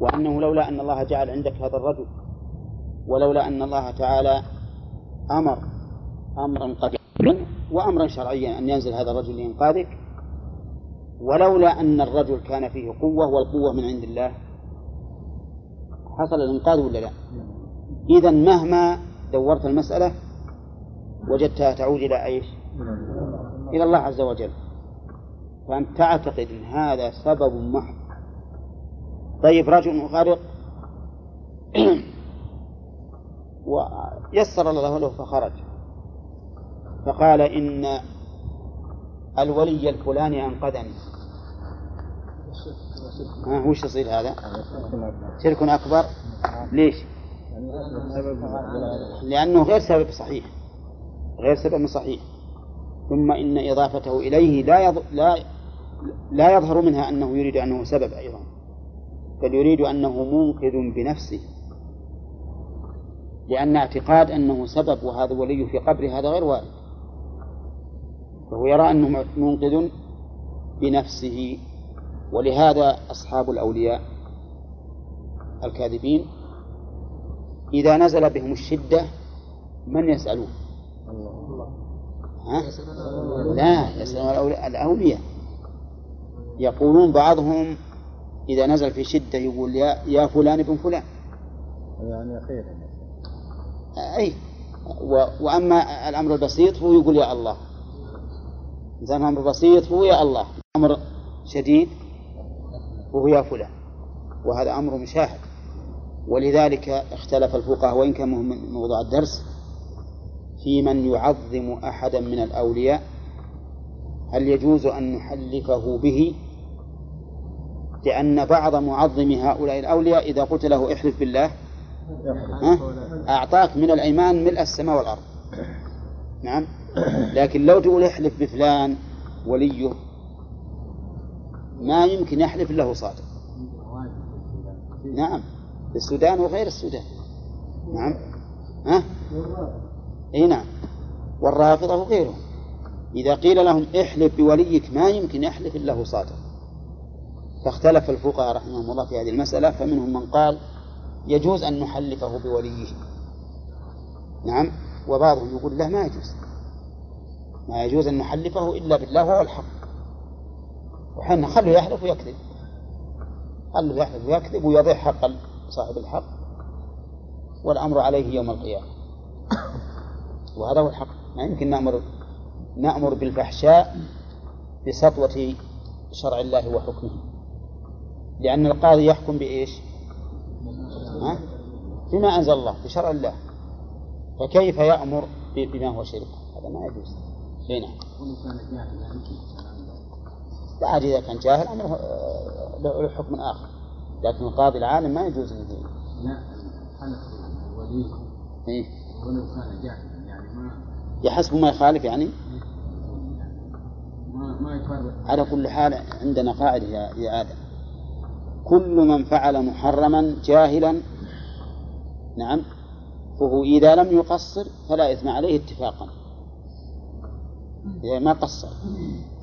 وأنه لولا أن الله جعل عندك هذا الرجل ولولا أن الله تعالى أمر أمرا قديما وأمرا شرعيا أن ينزل هذا الرجل لإنقاذك ولولا أن الرجل كان فيه قوة والقوة من عند الله حصل الإنقاذ ولا لا؟ إذا مهما دورت المسألة وجدتها تعود إلى إيش؟ إلى الله عز وجل فأنت تعتقد أن هذا سبب محض طيب رجل غرق ويسر الله له فخرج. فقال إن الولي الفلاني أنقذني. ها وش يصير هذا؟ شرك أكبر. ليش؟ لأنه غير سبب صحيح. غير سبب صحيح. ثم إن إضافته إليه لا يض... لا لا يظهر منها أنه يريد أنه سبب أيضا. بل يريد أنه منقذ بنفسه لأن اعتقاد أنه سبب وهذا ولي في قبره هذا غير وارد. فهو يرى أنه منقذ بنفسه ولهذا أصحاب الأولياء الكاذبين إذا نزل بهم الشدة من يسألون؟ ها؟ لا يسألون الأولياء يقولون بعضهم إذا نزل في شدة يقول يا يا فلان ابن فلان. يعني خير. أي. و... وأما الأمر البسيط فهو يقول يا الله. إذا الأمر بسيط فهو يا الله. أمر شديد وهو يا فلان. وهذا أمر مشاهد. ولذلك اختلف الفقهاء وإن كان من موضوع الدرس في من يعظم أحدا من الأولياء هل يجوز أن نحلفه به؟ لأن بعض معظم هؤلاء الأولياء إذا قلت له احلف بالله أعطاك من الأيمان ملء السماء والأرض. نعم. لكن لو تقول احلف بفلان وليه ما يمكن يحلف له صادق. نعم. في السودان وغير السودان. نعم. ها؟ إي نعم. والرافضة وغيرهم. إذا قيل لهم احلف بوليك ما يمكن يحلف إلا هو صادق. فاختلف الفقهاء رحمهم الله في هذه المسألة فمنهم من قال يجوز أن نحلفه بوليه. نعم وبعضهم يقول لا ما يجوز. ما يجوز أن نحلفه إلا بالله وهو الحق. وحنا خلوا يحلف ويكذب. خلوا يحلف ويكذب ويضيع حق صاحب الحق والأمر عليه يوم القيامة. وهذا هو الحق. ما يمكن نأمر نأمر بالفحشاء بسطوة شرع الله وحكمه. لأن القاضي يحكم بإيش؟ ها؟ بما أنزل الله بشرع الله فكيف يأمر بما هو شرك هذا ما يجوز هنا لا عاد إذا كان جاهل أمره له حكم آخر لكن القاضي العالم ما يجوز أن لا إيه؟ ولو كان جاهلا يعني ما يحسب ما يخالف يعني؟ ما ما يفرق على كل حال عندنا قاعدة يا آدم كل من فعل محرما جاهلا نعم فهو إذا لم يقصر فلا إثم عليه اتفاقا. إذا ما قصر.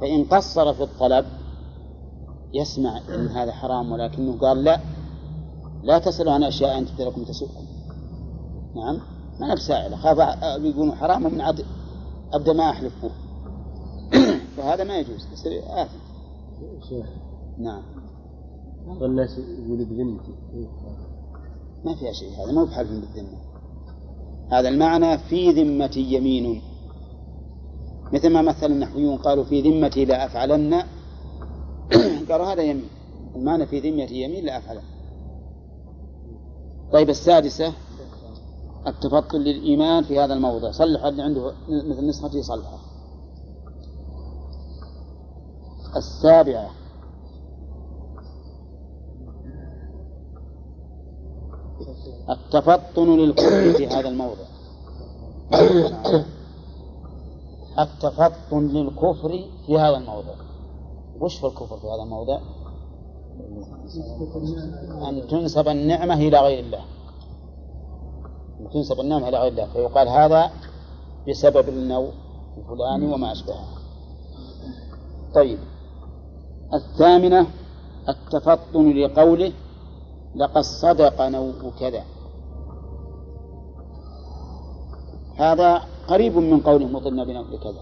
فإن قصر في الطلب يسمع أن هذا حرام ولكنه قال لا لا تسألوا عن أشياء أن لكم تسؤكم. نعم ما أنا بسائل أخاف بيقولوا حرام ومن عد أبدأ ما أحلف به فهذا ما يجوز. يصير آثم نعم. الناس يقول بذمتي ما فيها شيء هذا ما هو بحلف بالذمة هذا المعنى في ذمتي يمين. مثل ما مثل النحويون قالوا في ذمتي لا أفعلن. قالوا هذا يمين. المعنى في ذمتي يمين لا أفعلن. طيب السادسة التفضل للإيمان في هذا الموضع. صلح اللي عنده مثل نسختي صلحة. السابعة التفطن للكفر في هذا الموضع. التفطن للكفر في هذا الموضع. وش في الكفر في هذا الموضع؟ أن تنسب النعمة إلى غير الله. أن تنسب النعمة إلى غير الله. فيقال هذا بسبب النوع الفلاني وما أشبهه. طيب. الثامنة التفطن لقوله لقد صدق نوء كذا هذا قريب من قوله مطرنا بنوء كذا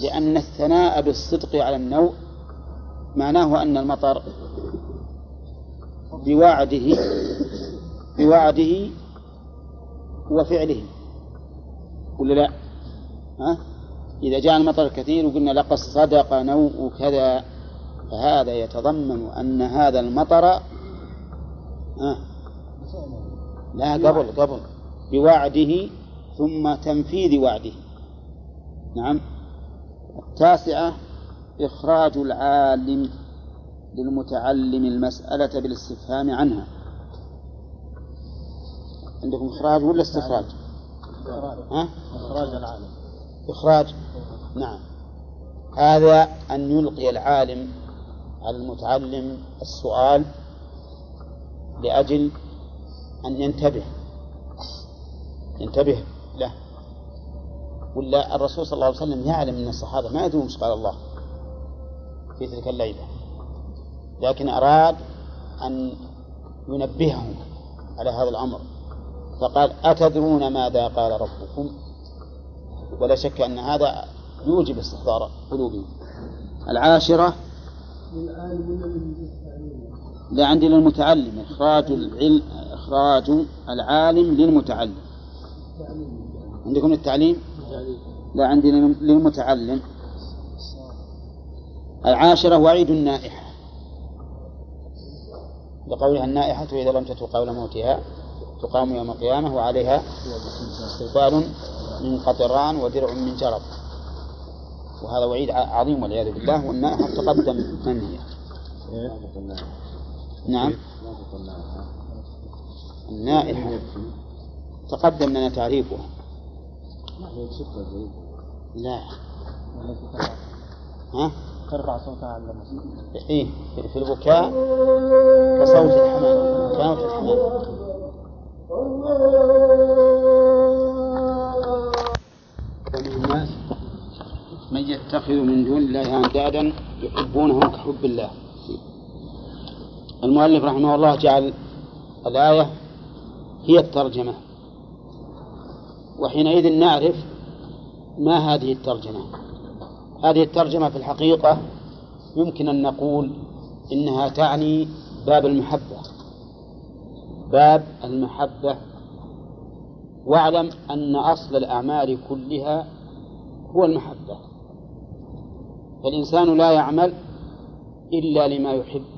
لأن الثناء بالصدق على النوء معناه أن المطر بوعده بوعده وفعله ولا لا؟ ها؟ إذا جاء المطر كثير وقلنا لقد صدق نوء كذا فهذا يتضمن أن هذا المطر ها؟ لا قبل قبل. بوعده ثم تنفيذ وعده. نعم. التاسعة إخراج العالم للمتعلم المسألة بالاستفهام عنها. عندكم إخراج ولا استخراج؟ ها؟ إخراج العالم. إخراج. نعم. هذا أن يلقي العالم على المتعلم السؤال لأجل أن ينتبه. ينتبه. له ولا الرسول صلى الله عليه وسلم يعلم أن الصحابة ما يدرون قال الله في تلك الليلة. لكن أراد أن ينبههم على هذا الأمر. فقال أتدرون ماذا قال ربكم؟ ولا شك أن هذا يوجب استحضار قلوبهم. العاشرة لا عندي للمتعلم إخراج العلم إخراج العالم للمتعلم. عندكم التعليم؟ لا عندي للمتعلم. العاشرة وعيد النائحة. لقولها النائحة إذا لم تتو قول موتها تقام يوم القيامة وعليها استغفار من قطران ودرع من جرب. وهذا وعيد عظيم والعياذ بالله والنائحة تقدم من هي نعم. النائحة تقدم لنا تعريفها. لا. ها؟ ترفع صوتها عند إيه في البكاء كصوت الحمام. كصوت الحمام. الناس من يتخذ من دون الله أندادا يحبونهم كحب الله. المؤلف رحمه الله جعل الآية هي الترجمة. وحينئذ نعرف ما هذه الترجمة. هذه الترجمة في الحقيقة يمكن أن نقول إنها تعني باب المحبة. باب المحبة. واعلم أن أصل الأعمال كلها هو المحبة. فالإنسان لا يعمل إلا لما يحب.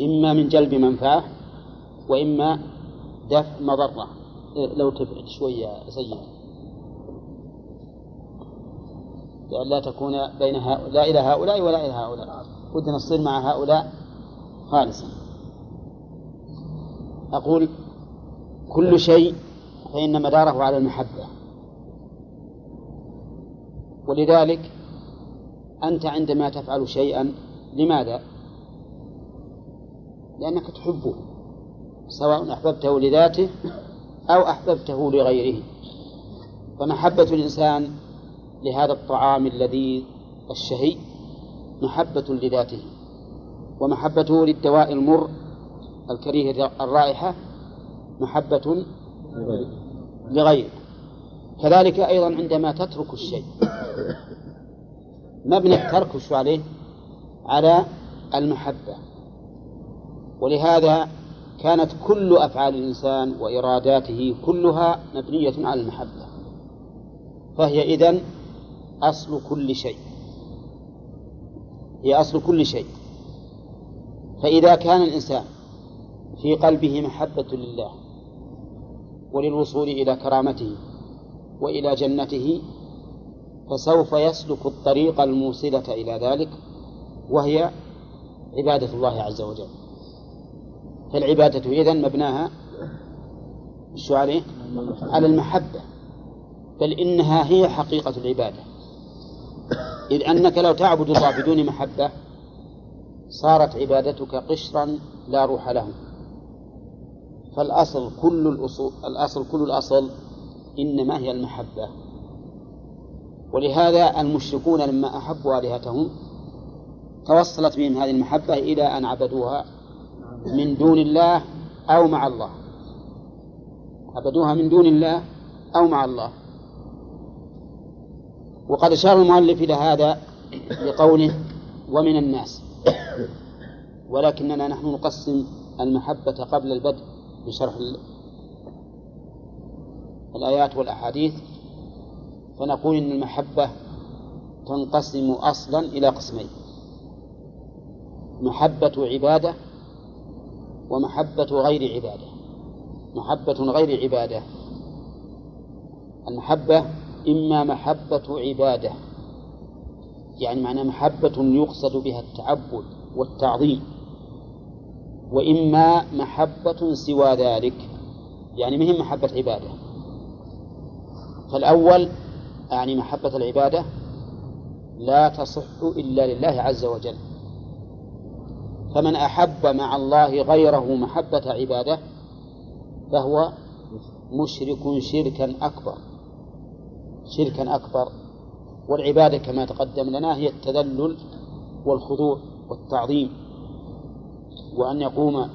إما من جلب منفعة وإما دفع مضرة. لو تبعد شوية سيد لأن لا تكون بين هؤلاء لا إلى هؤلاء ولا إلى هؤلاء. ودنا نصير مع هؤلاء خالصا. أقول كل شيء فإن مداره على المحبة. ولذلك أنت عندما تفعل شيئا لماذا؟ لأنك تحبه سواء أحببته لذاته أو أحببته لغيره. فمحبة الإنسان لهذا الطعام اللذيذ الشهي محبة لذاته ومحبته للدواء المر الكريه الرائحة محبة لغيره. كذلك أيضا عندما تترك الشيء مبني الترك شو عليه على المحبة. ولهذا كانت كل أفعال الإنسان وإراداته كلها مبنية على المحبة. فهي إذن أصل كل شيء. هي أصل كل شيء. فإذا كان الإنسان في قلبه محبة لله وللوصول إلى كرامته وإلى جنته فسوف يسلك الطريق الموصلة إلى ذلك وهي عبادة الله عز وجل. فالعبادة إذن مبناها شو عليه؟ على المحبة بل إنها هي حقيقة العبادة. إذ أنك لو تعبد الله بدون محبة صارت عبادتك قشرا لا روح له. فالأصل كل الأصول الأصل كل الأصل إنما هي المحبة. ولهذا المشركون لما أحبوا آلهتهم توصلت بهم هذه المحبة إلى أن عبدوها من دون الله أو مع الله. عبدوها من دون الله أو مع الله. وقد أشار المؤلف إلى هذا بقوله ومن الناس. ولكننا نحن نقسم المحبة قبل البدء بشرح الآيات والأحاديث فنقول إن المحبة تنقسم أصلا إلى قسمين. محبة عبادة ومحبة غير عبادة. محبة غير عبادة. المحبة إما محبة عبادة. يعني معنى محبة يقصد بها التعبد والتعظيم. وإما محبة سوى ذلك. يعني مهم محبة عبادة؟ فالأول يعني محبة العبادة لا تصح إلا لله عز وجل. فمن أحب مع الله غيره محبة عبادة فهو مشرك شركا أكبر. شركا أكبر. والعبادة كما تقدم لنا هي التذلل والخضوع والتعظيم. وأن يقوم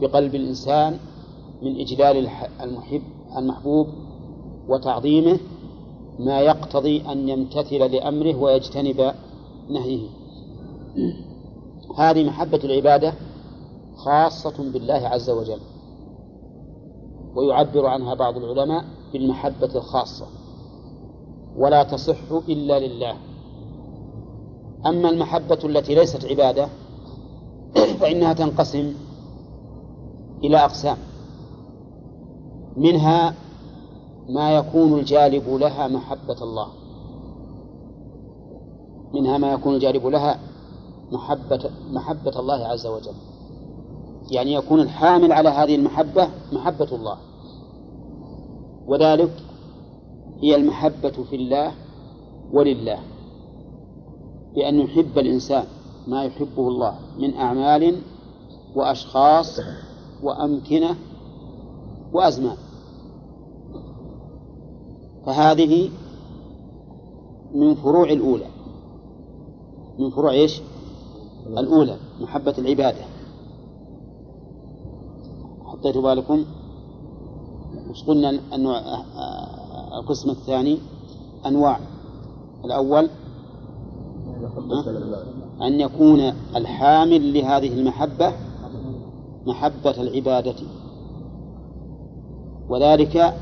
بقلب الإنسان من إجلال المحب المحبوب وتعظيمه ما يقتضي أن يمتثل لأمره ويجتنب نهيه. هذه محبة العبادة خاصة بالله عز وجل. ويعبر عنها بعض العلماء بالمحبة الخاصة. ولا تصح إلا لله. أما المحبة التي ليست عبادة فإنها تنقسم إلى أقسام. منها ما يكون الجالب لها محبة الله. منها ما يكون الجالب لها محبة محبة الله عز وجل. يعني يكون الحامل على هذه المحبة محبة الله. وذلك هي المحبة في الله ولله. بأن يحب الإنسان ما يحبه الله من أعمال وأشخاص وأمكنة وأزمان. فهذه من فروع الأولى. من فروع إيش؟ الأولى محبة العبادة. حطيتوا بالكم؟ وش قلنا أنواع القسم الثاني أنواع. الأول أن يكون الحامل لهذه المحبة محبة العبادة. وذلك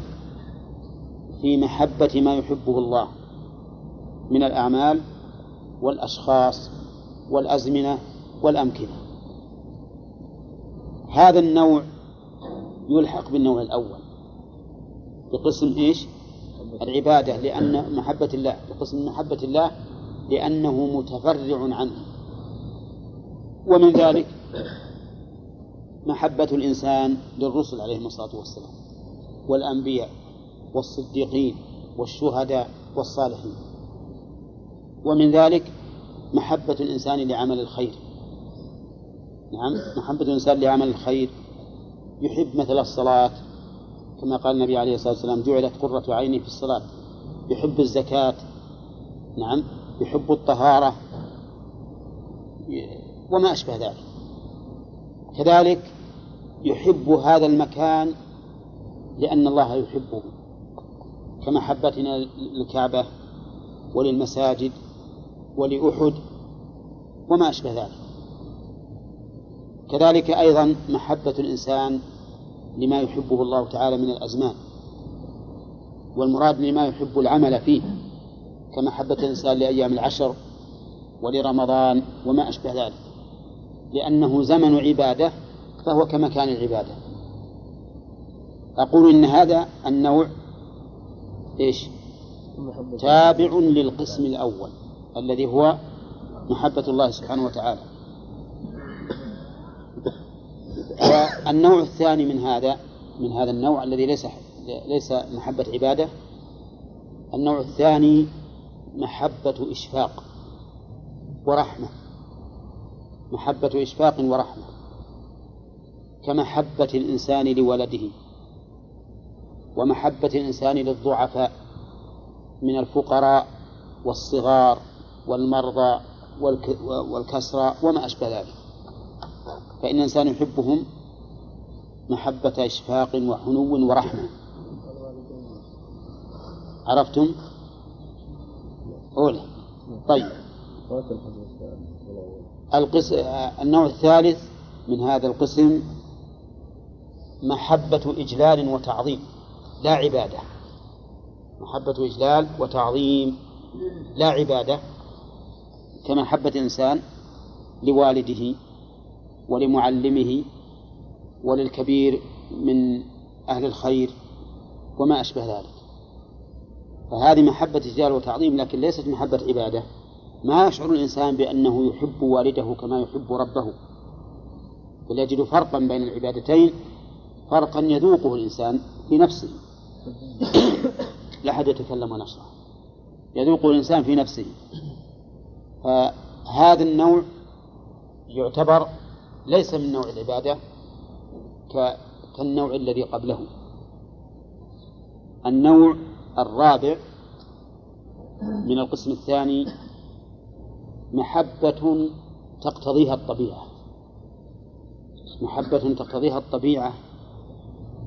في محبة ما يحبه الله من الأعمال والأشخاص. والأزمنة والأمكنة. هذا النوع يلحق بالنوع الأول. بقسم إيش؟ العبادة لأن محبة الله. بقسم محبة الله لأنه متفرع عنه. ومن ذلك محبة الإنسان للرسل عليهم الصلاة والسلام والأنبياء والصديقين والشهداء والصالحين. ومن ذلك محبة الإنسان لعمل الخير. نعم محبة الإنسان لعمل الخير. يحب مثل الصلاة. كما قال النبي عليه الصلاة والسلام جعلت قرة عيني في الصلاة. يحب الزكاة. نعم يحب الطهارة. وما أشبه ذلك. كذلك يحب هذا المكان لأن الله يحبه. كمحبتنا للكعبة وللمساجد. ولأحد وما أشبه ذلك. كذلك أيضا محبة الإنسان لما يحبه الله تعالى من الأزمان والمراد لما يحب العمل فيه كمحبة الإنسان لأيام العشر ولرمضان وما أشبه ذلك. لأنه زمن عبادة فهو كمكان العبادة. أقول إن هذا النوع إيش؟ تابع للقسم الأول. الذي هو محبة الله سبحانه وتعالى. والنوع الثاني من هذا من هذا النوع الذي ليس ليس محبة عبادة النوع الثاني محبة إشفاق ورحمة. محبة إشفاق ورحمة. كمحبة الإنسان لولده. ومحبة الإنسان للضعفاء من الفقراء والصغار. والمرضى والكسرى وما أشبه ذلك. فإن الإنسان يحبهم محبة إشفاق وحنو ورحمة. عرفتم؟ أولى. طيب. القسم النوع الثالث من هذا القسم محبة إجلال وتعظيم لا عبادة. محبة إجلال وتعظيم لا عبادة. كمحبة الإنسان لوالده ولمعلمه وللكبير من أهل الخير وما أشبه ذلك. فهذه محبة إجلال وتعظيم لكن ليست محبة عبادة. ما يشعر الإنسان بأنه يحب والده كما يحب ربه. بل يجد فرقا بين العبادتين فرقا يذوقه الإنسان في نفسه. لا أحد يتكلم ونشرح. يذوقه الإنسان في نفسه. فهذا النوع يعتبر ليس من نوع العبادة كالنوع الذي قبله. النوع الرابع من القسم الثاني محبة تقتضيها الطبيعة. محبة تقتضيها الطبيعة.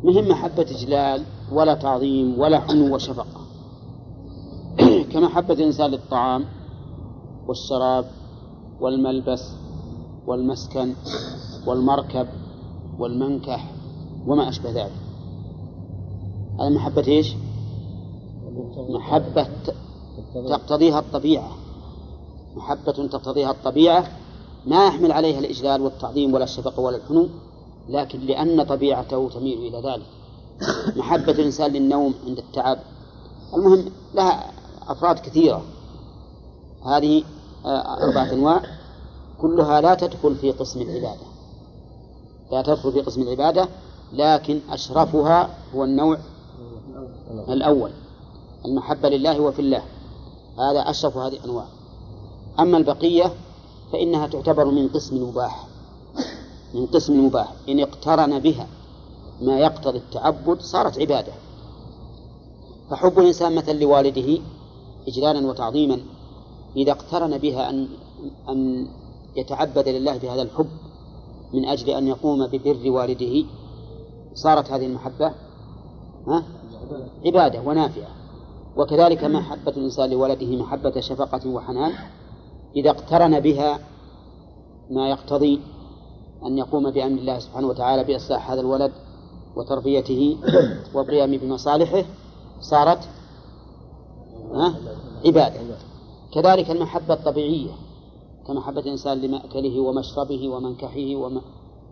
مهم محبة إجلال ولا تعظيم ولا حنو وشفقة. كمحبة الإنسان للطعام والشراب والملبس والمسكن والمركب والمنكح وما أشبه ذلك. هذه محبة إيش؟ محبة تقتضيها الطبيعة. محبة تقتضيها الطبيعة ما يحمل عليها الإجلال والتعظيم ولا الشفقة ولا الحنو لكن لأن طبيعته تميل إلى ذلك. محبة الإنسان للنوم عند التعب. المهم لها أفراد كثيرة. هذه أربعة أنواع. كلها لا تدخل في قسم العبادة. لا تدخل في قسم العبادة لكن أشرفها هو النوع الأول المحبة لله وفي الله. هذا أشرف هذه الأنواع. أما البقية فإنها تعتبر من قسم المباح من قسم المباح إن اقترن بها ما يقتضي التعبد صارت عبادة. فحب الإنسان مثلا لوالده إجلالا وتعظيما. إذا اقترن بها أن أن يتعبد لله بهذا الحب من أجل أن يقوم ببر والده صارت هذه المحبة؟ ها؟ عبادة ونافعة. وكذلك محبة الإنسان لولده محبة شفقة وحنان. إذا اقترن بها ما يقتضي أن يقوم بأمر الله سبحانه وتعالى بإصلاح هذا الولد وتربيته والقيام بمصالحه صارت عبادة. كذلك المحبة الطبيعية كمحبة الإنسان لمأكله ومشربه ومنكحه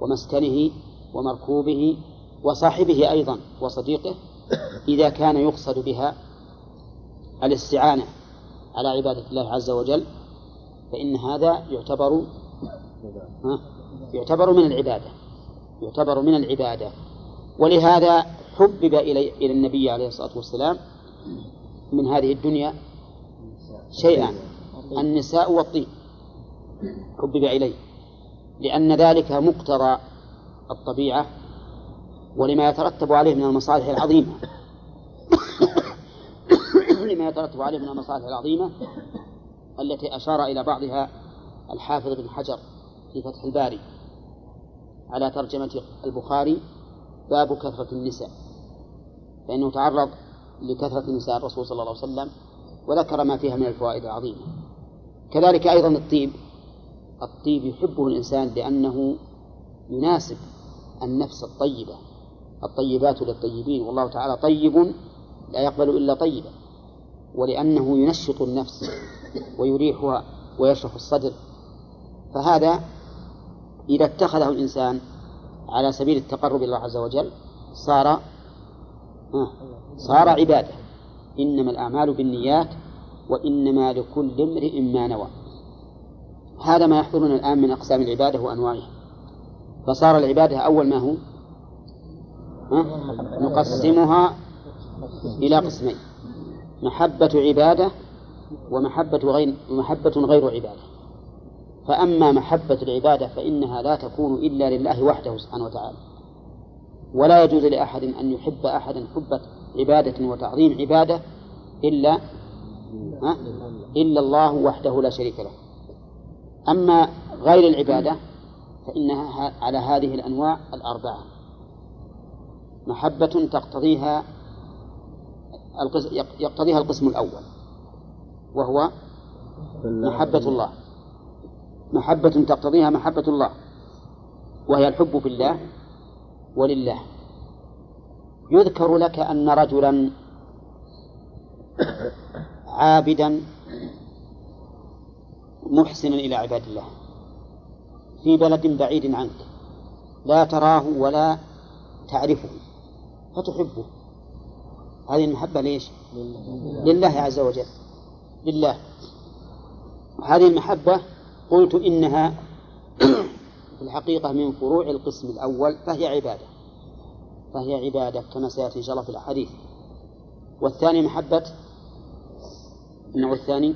ومسكنه ومركوبه وصاحبه أيضا وصديقه إذا كان يقصد بها الاستعانة على عبادة الله عز وجل فإن هذا يعتبر يعتبر من العبادة يعتبر من العبادة. ولهذا حبب إلى النبي عليه الصلاة والسلام من هذه الدنيا شيئان النساء والطيب حبب إليه. لأن ذلك مقتضى الطبيعة ولما يترتب عليه من المصالح العظيمة. لما يترتب عليه من المصالح العظيمة التي أشار إلى بعضها الحافظ بن حجر في فتح الباري على ترجمة البخاري باب كثرة النساء. فإنه تعرض لكثرة نساء الرسول صلى الله عليه وسلم وذكر ما فيها من الفوائد العظيمة. كذلك أيضا الطيب. الطيب يحبه الإنسان لأنه يناسب النفس الطيبة. الطيبات للطيبين. والله تعالى طيب لا يقبل إلا طيبا ولأنه ينشط النفس ويريحها ويشرح الصدر. فهذا إذا اتخذه الإنسان على سبيل التقرب إلى الله عز وجل صار صار عبادة. إنما الأعمال بالنيات وإنما لكل امرئ ما نوى. هذا ما يحضرنا الآن من أقسام العبادة وأنواعها. فصار العبادة أول ما هو؟ نقسمها إلى قسمين. محبة عبادة ومحبة غير محبة غير عبادة. فأما محبة العبادة فإنها لا تكون إلا لله وحده سبحانه وتعالى. ولا يجوز لأحد أن يحب أحدا حب عبادة وتعظيم عبادة إلا إلا الله وحده لا شريك له. أما غير العبادة فإنها على هذه الأنواع الأربعة. محبة تقتضيها يقتضيها القسم الأول وهو محبة الله. محبة تقتضيها محبة الله وهي الحب في الله ولله. يذكر لك أن رجلا عابدا محسنا إلى عباد الله في بلد بعيد عنك لا تراه ولا تعرفه فتحبه. هذه المحبة ليش؟ لله عز وجل لله. هذه المحبة قلت إنها في الحقيقة من فروع القسم الأول فهي عبادة. فهي عبادة كما سيأتي إن شاء الله في الأحاديث. والثاني محبة؟ النوع الثاني؟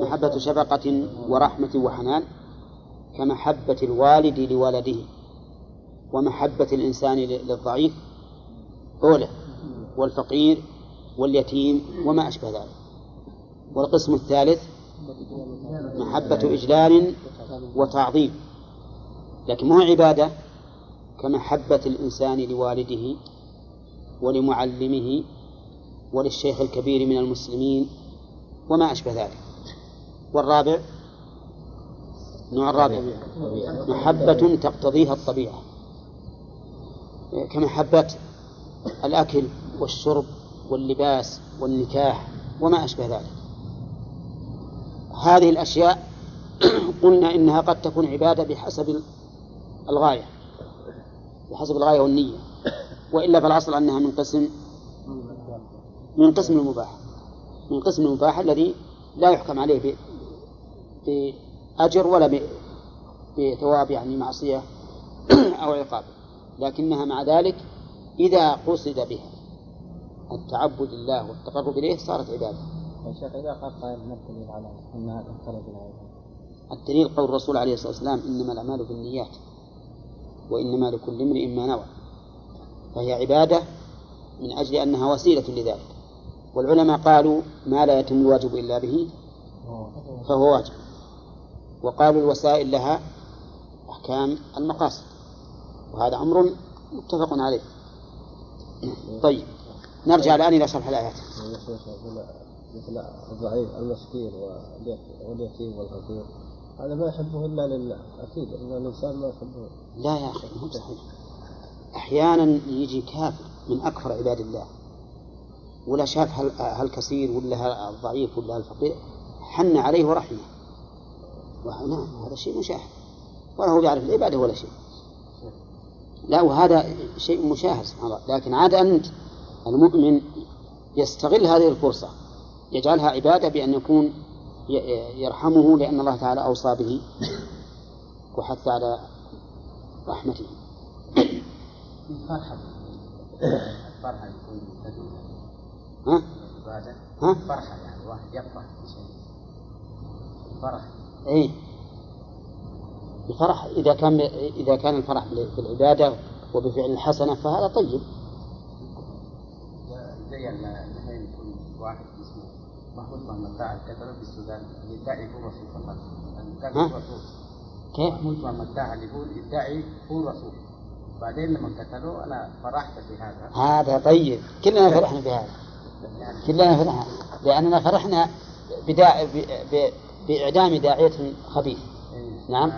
محبة شفقة ورحمة وحنان كمحبة الوالد لولده ومحبة الإنسان للضعيف أولى والفقير واليتيم وما أشبه ذلك. والقسم الثالث محبة إجلال وتعظيم. لكن مو عبادة؟ كمحبة الإنسان لوالده ولمعلمه وللشيخ الكبير من المسلمين وما أشبه ذلك. والرابع النوع الرابع محبة تقتضيها الطبيعة. كمحبة الأكل والشرب واللباس والنكاح وما أشبه ذلك. هذه الأشياء قلنا إنها قد تكون عبادة بحسب الغاية. بحسب الغاية والنية. وإلا فالأصل أنها من قسم من قسم المباح. من قسم المباح الذي لا يحكم عليه بأجر ولا بثواب يعني معصية أو عقاب. لكنها مع ذلك إذا قصد بها. التعبد لله والتقرب إليه صارت عبادة. يا شيخ إذا قال قائل ما الدليل على أنها تختلف العبادة؟ الدليل قول الرسول عليه الصلاة والسلام إنما الأعمال بالنيات. وإنما لكل امرئ ما نوى. فهي عبادة من أجل أنها وسيلة لذلك. والعلماء قالوا ما لا يتم الواجب إلا به فهو واجب. وقالوا الوسائل لها أحكام المقاصد وهذا أمر متفق عليه. طيب نرجع الآن إلى شرح الآيات. مثل الضعيف المسكين واليتيم والفقير هذا ما يحبه إلا لله أكيد إن الإنسان ما يحبه. لا يا أخي مو صحيح. أحيانا يجي كافر من أكثر عباد الله. ولا شاف هالكثير ولا الضعيف ولا الفقير حن عليه ورحمه. نعم هذا شيء مشاهد. ولا هو يعرف العبادة ولا شيء. لا وهذا شيء مشاهد سبحان الله. لكن عاد أنت المؤمن يستغل هذه الفرصة يجعلها عبادة بأن يكون يرحمه لأن الله تعالى أوصى به وحث على رحمته. فرحة. فرحة ها؟ ها؟ فرحة يعني واحد يفرح بشيء. فرح. اي الفرح إذا كان إذا كان الفرح بالعبادة وبفعل الحسنة فهذا طيب. زي الحين يكون واحد اسمه محمود محمد داعي كتب في السودان يدعي هو كان؟ رسول كيف؟ يقول يدعي هو رسول بعدين لما قتلوه أنا فرحت بهذا هذا طيب كلنا فرحنا بهذا كلنا فرحنا لأننا فرحنا بداع... ب... ب... بإعدام داعية خبيث نعم.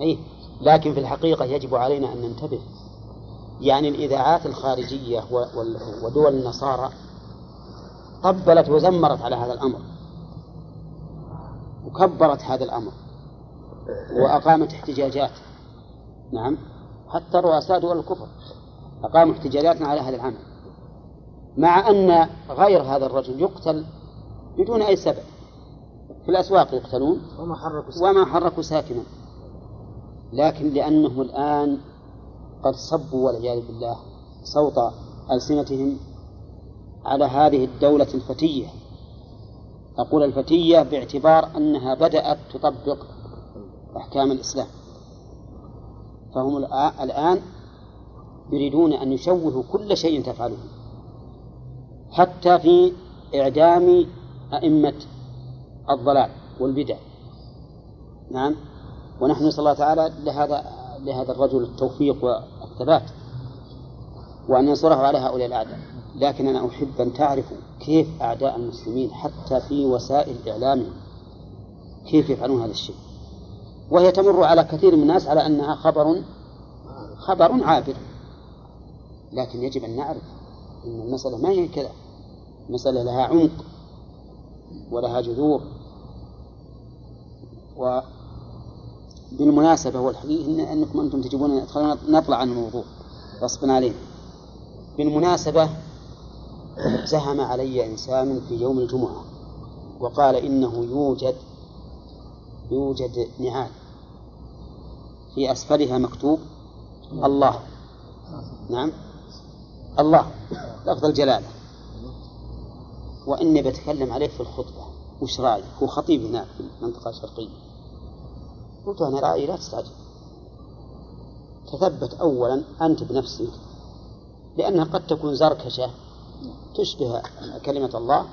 أي لكن في الحقيقة يجب علينا أن ننتبه يعني الإذاعات الخارجية و- وال- ودول النصارى قبلت وزمرت على هذا الأمر. وكبرت هذا الأمر. وأقامت احتجاجات. نعم. حتى رؤساء دول الكفر أقاموا احتجاجات على هذا العمل. مع أن غير هذا الرجل يقتل بدون أي سبب. في الأسواق يقتلون. وما حركوا وما حركوا ساكنا لكن لأنهم الآن قد صبوا والعياذ بالله صوت ألسنتهم على هذه الدولة الفتية. أقول الفتية باعتبار أنها بدأت تطبق أحكام الإسلام. فهم الآ- الآن يريدون أن يشوهوا كل شيء تفعله. حتى في إعدام أئمة الضلال والبدع. نعم. ونحن نسأل الله تعالى لهذا لهذا الرجل التوفيق والثبات. وأن ينصره على هؤلاء الأعداء. لكن أنا أحب أن تعرفوا كيف أعداء المسلمين حتى في وسائل إعلامهم كيف يفعلون هذا الشيء. وهي تمر على كثير من الناس على أنها خبر خبر عابر. لكن يجب أن نعرف أن المسألة ما هي كذا. المسألة لها عمق ولها جذور. وبالمناسبة والحقيقة أنكم أنتم تجيبون نطلع عن الموضوع. غصبا علينا. بالمناسبة زهم علي إنسان في يوم الجمعة وقال إنه يوجد يوجد نعال في أسفلها مكتوب الله. نعم. الله لفظ الجلالة. وإني بتكلم عليه في الخطبة. وش رأيك؟ هو خطيب هناك في المنطقة الشرقية. قلت أنا رأيي لا تستعجل. تثبت أولا أنت بنفسك لأنها قد تكون زركشة تشبه كلمة الله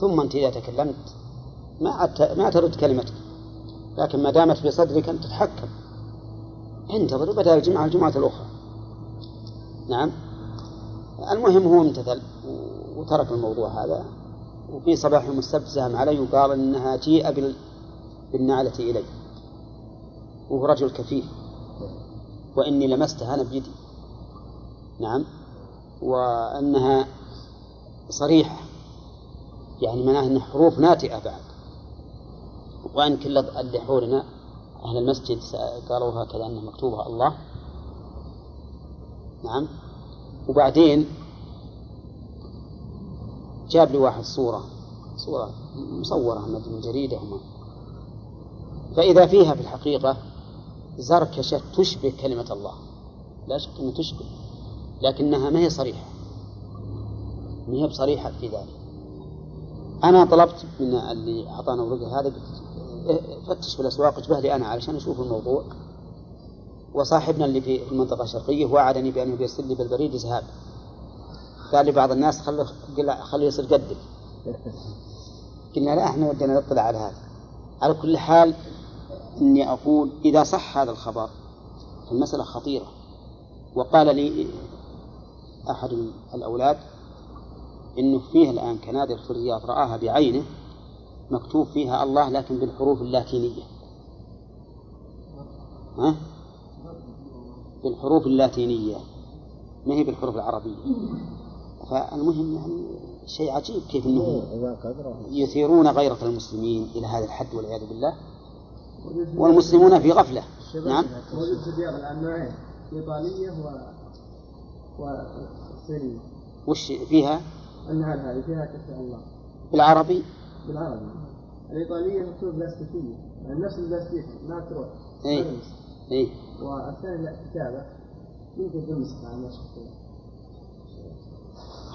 ثم أنت إذا تكلمت ما ما ترد كلمتك لكن ما دامت في صدرك أن تتحكم. انتظر بدأ الجمعة الجمعة الأخرى. نعم. المهم هو امتثل وترك الموضوع هذا وفي صباح يوم السبت زهم علي وقال إنها جيء بالنعلة إلي وهو رجل كفيف وإني لمستها أنا بيدي. نعم. وأنها صريحة. يعني معناها انها حروف ناتئة بعد. وأن كل اللي حولنا أهل المسجد قالوا هكذا انها مكتوبة الله. نعم. وبعدين جاب لي واحد صورة. صورة مصورة من جريدة فإذا فيها في الحقيقة زركشة تشبه كلمة الله. لا شك أنها تشبه. لكنها ما هي صريحة. ما هي بصريحة في ذلك. أنا طلبت من اللي أعطانا ورقة هذا قلت فتش في الأسواق اجبه لي أنا علشان أشوف الموضوع. وصاحبنا اللي في المنطقة الشرقية وعدني بأنه بيرسل لي بالبريد ذهاب. قال لي بعض الناس خلوا خلوا يصير قدك. قلنا لا إحنا ودنا نطلع على هذا. على كل حال إني أقول إذا صح هذا الخبر فالمسألة خطيرة. وقال لي أحد الأولاد إنه فيه الآن كنادر في الرياض رآها بعينه مكتوب فيها الله لكن بالحروف اللاتينية. ها؟ بالحروف اللاتينية. ما هي بالحروف العربية؟ فالمهم يعني شيء عجيب كيف إنهم يثيرون غيرة المسلمين إلى هذا الحد والعياذ بالله. والمسلمون في غفلة. نعم. في الرياض الان و والصينية وش فيها؟ النعال هذه فيها كتب الله. بالعربي؟ بالعربي. الإيطالية مكتوب بلاستيكية يعني نفس البلاستيك ما تروح. إي. إي. والثاني لا كتابة. يمكن تمسك على ما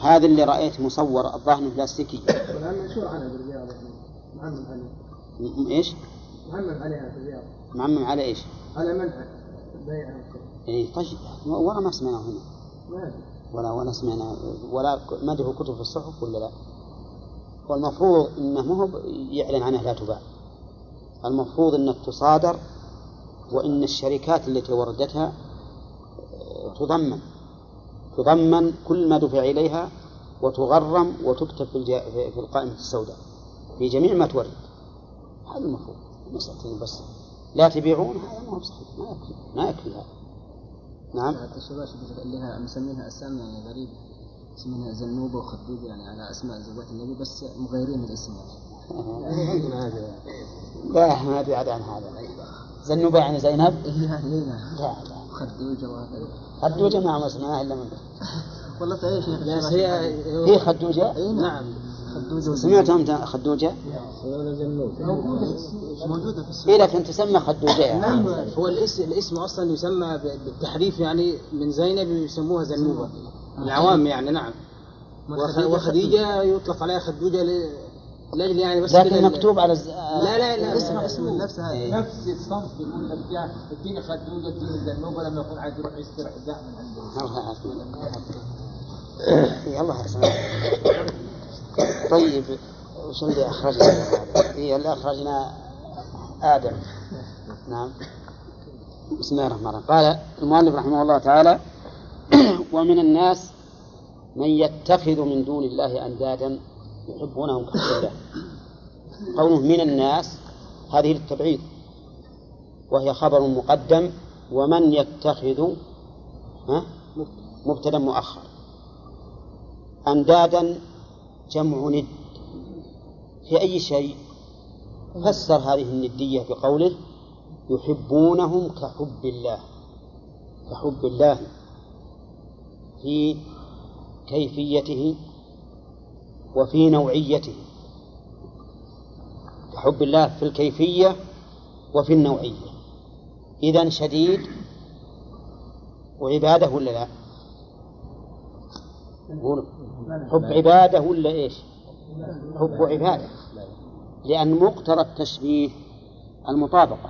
هذا اللي رأيت مصور الظاهر بلاستيكي. والآن منشور عنها بالرياض معمم عليه إيش؟ معمم عليها في الرياض. معمم على إيش؟ على منع بيعها. إي طيب. ولا ما سمعناه هنا. ولا ولا سمعنا ولا ما في كتب في الصحف ولا لا؟ والمفروض إنه مو يعلن عنها لا تباع. المفروض انك تصادر وإن الشركات التي وردتها تضمن. تضمن كل ما دفع إليها وتغرم وتكتب في, الجا... في القائمة السوداء. في جميع ما تورد. هذا المفروض. مسألة بس لا تبيعون هذا ما هو صحيح. ما يكفي. ما يكفي هذا. نعم. حتى الشباب اللي مسمينها أسامي يعني غريبة اسمها زنوبة وخدوجة يعني على أسماء زوجات النبي بس مغيرين الاسم يعني لا ما بعد عن هذا. زنوبة يعني زينب؟ إيه يعني لا لا. خدوجة وهكذا خدوجة ما سمعناها إلا منك والله في شيخ بس هي هي خدوجة؟ اي نعم. سمعتهم انت خدوجة؟ موجودة في إيه لكن تسمى خدوجة يعني. نعم. هو الاسم الاسم أصلا يسمى بالتحريف يعني من زينب يسموها زنوبة العوام يعني نعم. وخديجة يطلق عليها خدوجة لأجل يعني بس لكن مكتوب على الز... لا لا لا اسم اسم نفسها إيه. نفس الصنف يقول لك يا اديني خدوجة اديني زنوبه لما يكون عايز يروح يستريح داء من عنده الله يعافيك. الله يحسن طيب وش اللي هذا؟ هي اللي أخرجنا آدم. نعم. بسم الله الرحمن الرحيم. قال المؤلف رحمه الله تعالى ومن الناس من يتخذ من دون الله أندادا يحبونهم كحب الله قوله من الناس هذه للتبعيد. وهي خبر مقدم ومن يتخذ مبتدا مؤخر. أندادا جمع ند في أي شيء. فسر هذه الندية بقوله يحبونهم كحب الله. كحب الله في كيفيته وفي نوعيته. كحب الله في الكيفية وفي النوعية. إذا شديد وعبادة ولا لا؟ حب عبادة ولا إيش؟ حب عبادة. لأن مقتضى التشبيه المطابقة.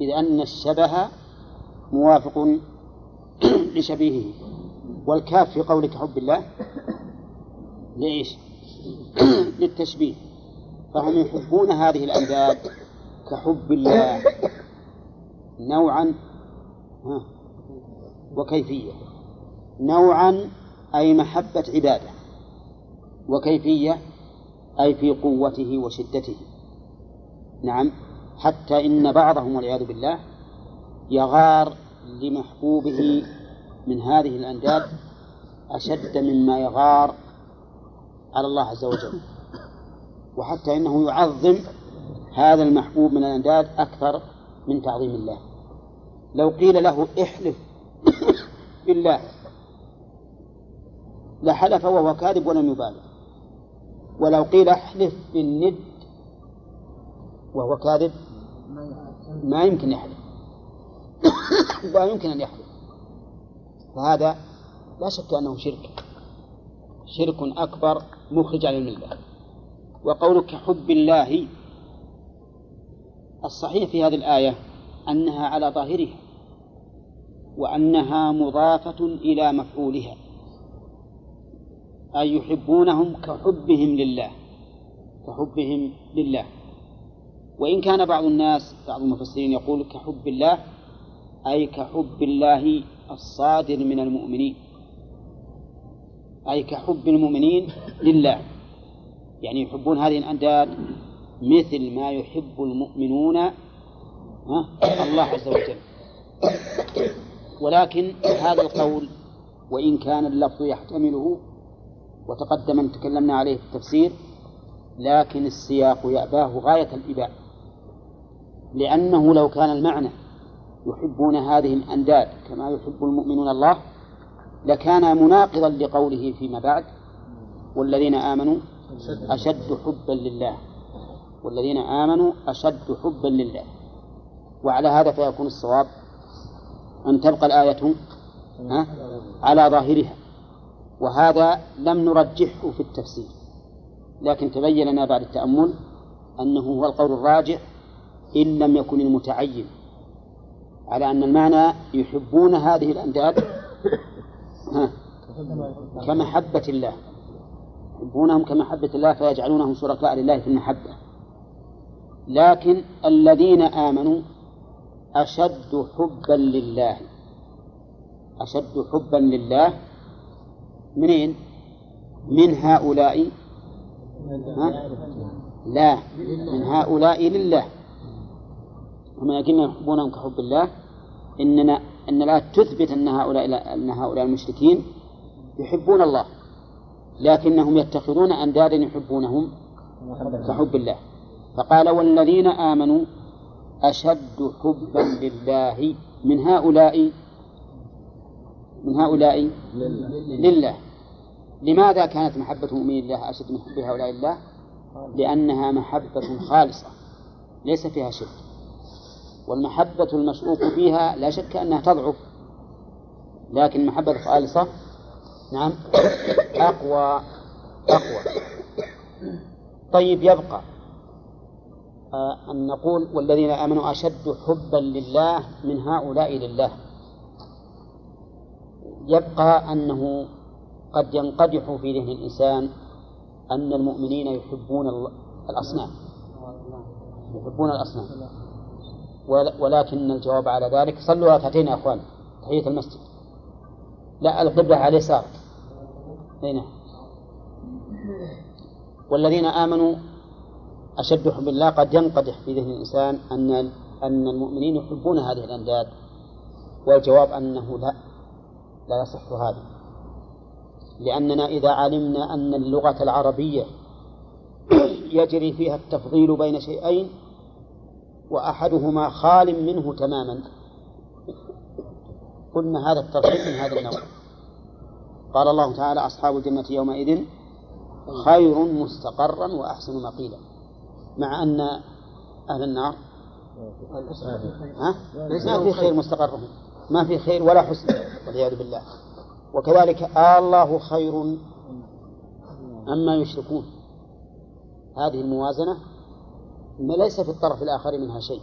إذ أن الشبه موافق لشبيهه. والكاف في قولك حب الله لإيش؟ للتشبيه. فهم يحبون هذه الأنداد كحب الله نوعا وكيفية. نوعا أي محبة عبادة وكيفية أي في قوته وشدته. نعم حتى إن بعضهم والعياذ بالله يغار لمحبوبه من هذه الأنداد أشد مما يغار على الله عز وجل. وحتى إنه يعظم هذا المحبوب من الأنداد أكثر من تعظيم الله. لو قيل له احلف بالله لحلف وهو كاذب ولم يبالغ. ولو قيل احلف بالند وهو كاذب ما يمكن يحلف. لا يمكن أن يحلف. فهذا لا شك أنه شرك. شرك أكبر مخرج عن الملة وقولك حب الله الصحيح في هذه الآية أنها على ظاهرها وأنها مضافة إلى مفعولها. أي يحبونهم كحبهم لله كحبهم لله. وإن كان بعض الناس بعض المفسرين يقول كحب الله أي كحب الله الصادر من المؤمنين. أي كحب المؤمنين لله. يعني يحبون هذه الأنداد مثل ما يحب المؤمنون الله عز وجل. ولكن هذا القول وإن كان اللفظ يحتمله وتقدم أن تكلمنا عليه في التفسير لكن السياق يأباه غاية الإباء لأنه لو كان المعنى يحبون هذه الأنداد كما يحب المؤمنون الله لكان مناقضا لقوله فيما بعد والذين آمنوا أشد حبا لله والذين آمنوا أشد حبا لله. وعلى هذا فيكون الصواب أن تبقى الآية على ظاهرها. وهذا لم نرجحه في التفسير. لكن تبين لنا بعد التأمل أنه هو القول الراجح إن لم يكن المتعين. على أن المعنى يحبون هذه الأنداد كمحبة الله. يحبونهم كمحبة الله فيجعلونهم شركاء لله في المحبة. لكن الذين آمنوا أشد حبا لله. أشد حبا لله منين؟ من هؤلاء؟ ها؟ لا من هؤلاء لله. هم يقولون يحبونهم كحب الله. إننا أن لا تثبت أن هؤلاء أن هؤلاء المشركين يحبون الله لكنهم يتخذون أندادا يحبونهم كحب الله. فقال والذين آمنوا أشد حبا لله من هؤلاء من هؤلاء؟ لله. لماذا كانت محبة المؤمنين لله أشد من حب هؤلاء الله لأنها محبة خالصة ليس فيها شرك والمحبة المشروط فيها لا شك أنها تضعف لكن المحبة الخالصة نعم أقوى أقوى. طيب يبقى آه، أن نقول والذين آمنوا أشد حبا لله من هؤلاء لله. يبقى أنه قد ينقدح في ذهن الإنسان أن المؤمنين يحبون الأصنام. يحبون الأصنام. ولكن الجواب على ذلك صلوا ركعتين يا أخوان تحية المسجد. لا القبلة على اليسار هنا والذين آمنوا أشد حب الله قد ينقدح في ذهن الإنسان أن أن المؤمنين يحبون هذه الأنداد. والجواب أنه لا لا يصح هذا. لأننا إذا علمنا أن اللغة العربية يجري فيها التفضيل بين شيئين وأحدهما خال منه تماما. قلنا هذا الترتيب من هذا النوع. قال الله تعالى أصحاب الجنة يومئذ خير مستقرا وأحسن مقيلا. مع أن أهل النار ها؟ ما في خير مستقر ما في خير ولا حسن والعياذ بالله. وكذلك آه آلله خير أما يشركون. هذه الموازنة ليس في الطرف الآخر منها شيء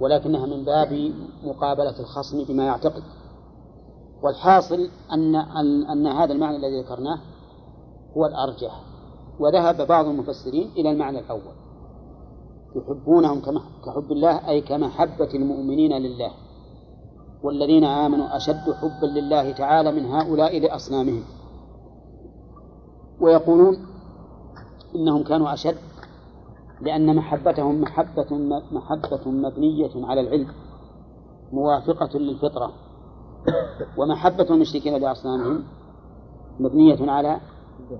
ولكنها من باب مقابلة الخصم بما يعتقد. والحاصل أن أن هذا المعنى الذي ذكرناه هو الأرجح وذهب بعض المفسرين إلى المعنى الأول. يحبونهم كحب الله أي كمحبة المؤمنين لله. والذين آمنوا أشد حبا لله تعالى من هؤلاء لأصنامهم. ويقولون إنهم كانوا أشد لأن محبتهم محبة محبة مبنية على العلم موافقة للفطرة. ومحبة المشركين لأصنامهم مبنية على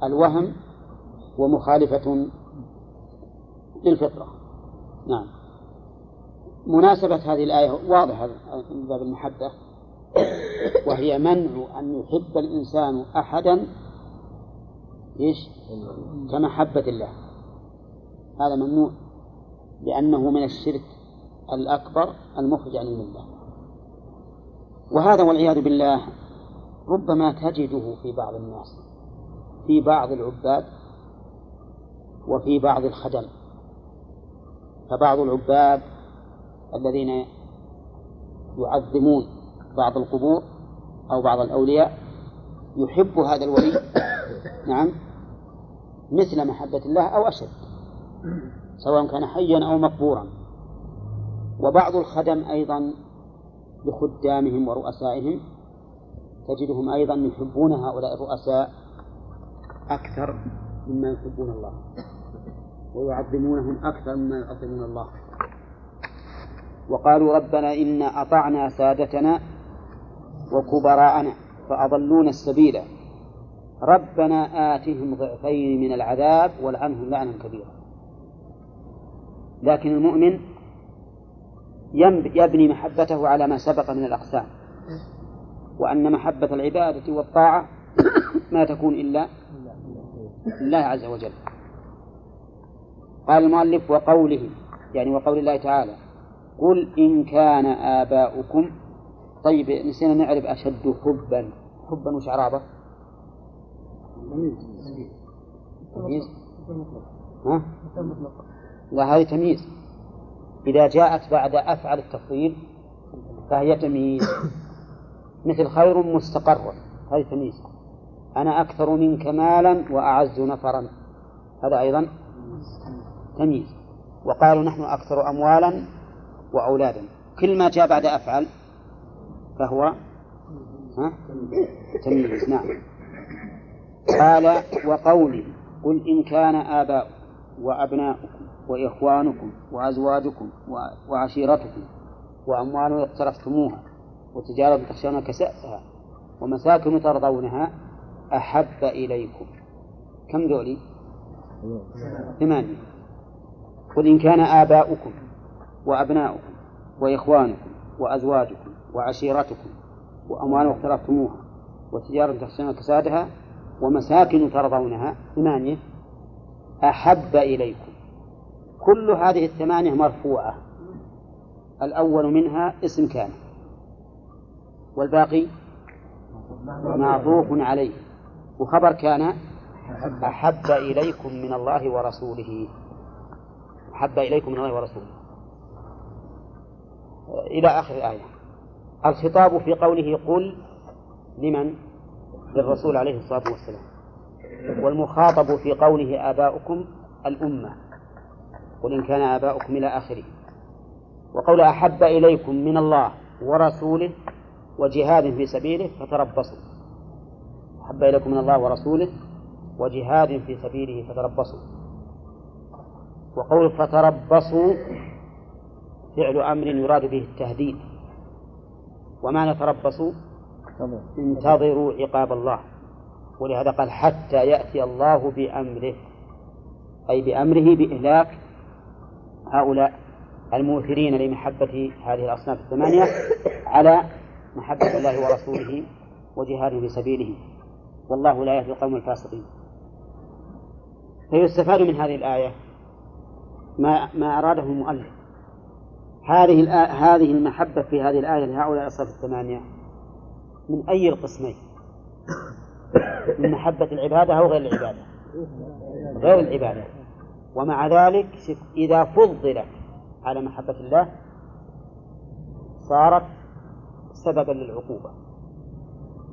الوهم ومخالفة للفطرة. نعم. مناسبة هذه الآية واضحة من باب المحبة. وهي منع أن يحب الإنسان أحدا إيش؟ كمحبة الله. هذا ممنوع لأنه من الشرك الأكبر المخرج عن الملة وهذا والعياذ بالله ربما تجده في بعض الناس في بعض العباد وفي بعض الخدم. فبعض العباد الذين يعظمون بعض القبور أو بعض الأولياء يحب هذا الولي. نعم. مثل محبة الله أو أشد. سواء كان حيا أو مقبورا. وبعض الخدم أيضا لخدامهم ورؤسائهم تجدهم أيضا يحبون هؤلاء الرؤساء أكثر مما يحبون الله. ويعظمونهم أكثر مما يعظمون الله. وقالوا ربنا إنا أطعنا سادتنا وكبراءنا فأضلونا السبيل. ربنا آتهم ضعفين من العذاب والعنهم لعنا كبيرا. لكن المؤمن يبني محبته على ما سبق من الأقسام. وأن محبة العبادة والطاعة ما تكون إلا لله عز وجل. قال المؤلف وقوله يعني وقول الله تعالى قل إن كان آباؤكم. طيب نسينا نعرف أشد حبا. حبا وش إعرابه؟ تمييز. ها؟ لا هذه تمييز. إذا جاءت بعد أفعل التفضيل فهي تمييز. مثل خير مستقر. هذه تمييز. أنا أكثر منك مالا وأعز نفرا. هذا أيضا تمييز. وقالوا نحن أكثر أموالا وأولادا. كل ما جاء بعد أفعل فهو ها؟ تمييز. نعم. قال وقولي قل إن كان آباؤكم وأبناؤكم وإخوانكم وأزواجكم وعشيرتكم وأموال اقترفتموها وتجارة تخشون كسأسها ومساكن ترضونها أحب إليكم. كم ذولي؟ ثمانية. قل إن كان آباؤكم وأبناؤكم وإخوانكم وأزواجكم وعشيرتكم وأموال اقترفتموها وتجارة تخشون كسادها ومساكن ترضونها ثمانية أحب إليكم. كل هذه الثمانية مرفوعة. الأول منها اسم كان. والباقي معطوف عليه. وخبر كان أحب إليكم من الله ورسوله. أحب إليكم من الله ورسوله. إلى آخر الآية. الخطاب في قوله قل لمن؟ للرسول عليه الصلاة والسلام. والمخاطب في قوله آباؤكم الأمة. قل إن كان آباؤكم إلى آخره. وقول أحب إليكم من الله ورسوله وجهاد في سبيله فتربصوا. أحب إليكم من الله ورسوله وجهاد في سبيله فتربصوا. وقول فتربصوا فعل أمر يراد به التهديد. ومعنى تربصوا انتظروا عقاب الله. ولهذا قال حتى يأتي الله بأمره. أي بأمره بإهلاك هؤلاء المؤثرين لمحبة هذه الأصناف الثمانية على محبة الله ورسوله وجهاد في سبيله والله لا يهدي القوم الفاسقين. فيستفاد من هذه الآية ما ما أراده المؤلف. هذه هذه المحبة في هذه الآية لهؤلاء الأصناف الثمانية من أي القسمين؟ من محبة العبادة أو غير العبادة؟ غير العبادة ومع ذلك إذا فضلت على محبة الله صارت سببا للعقوبة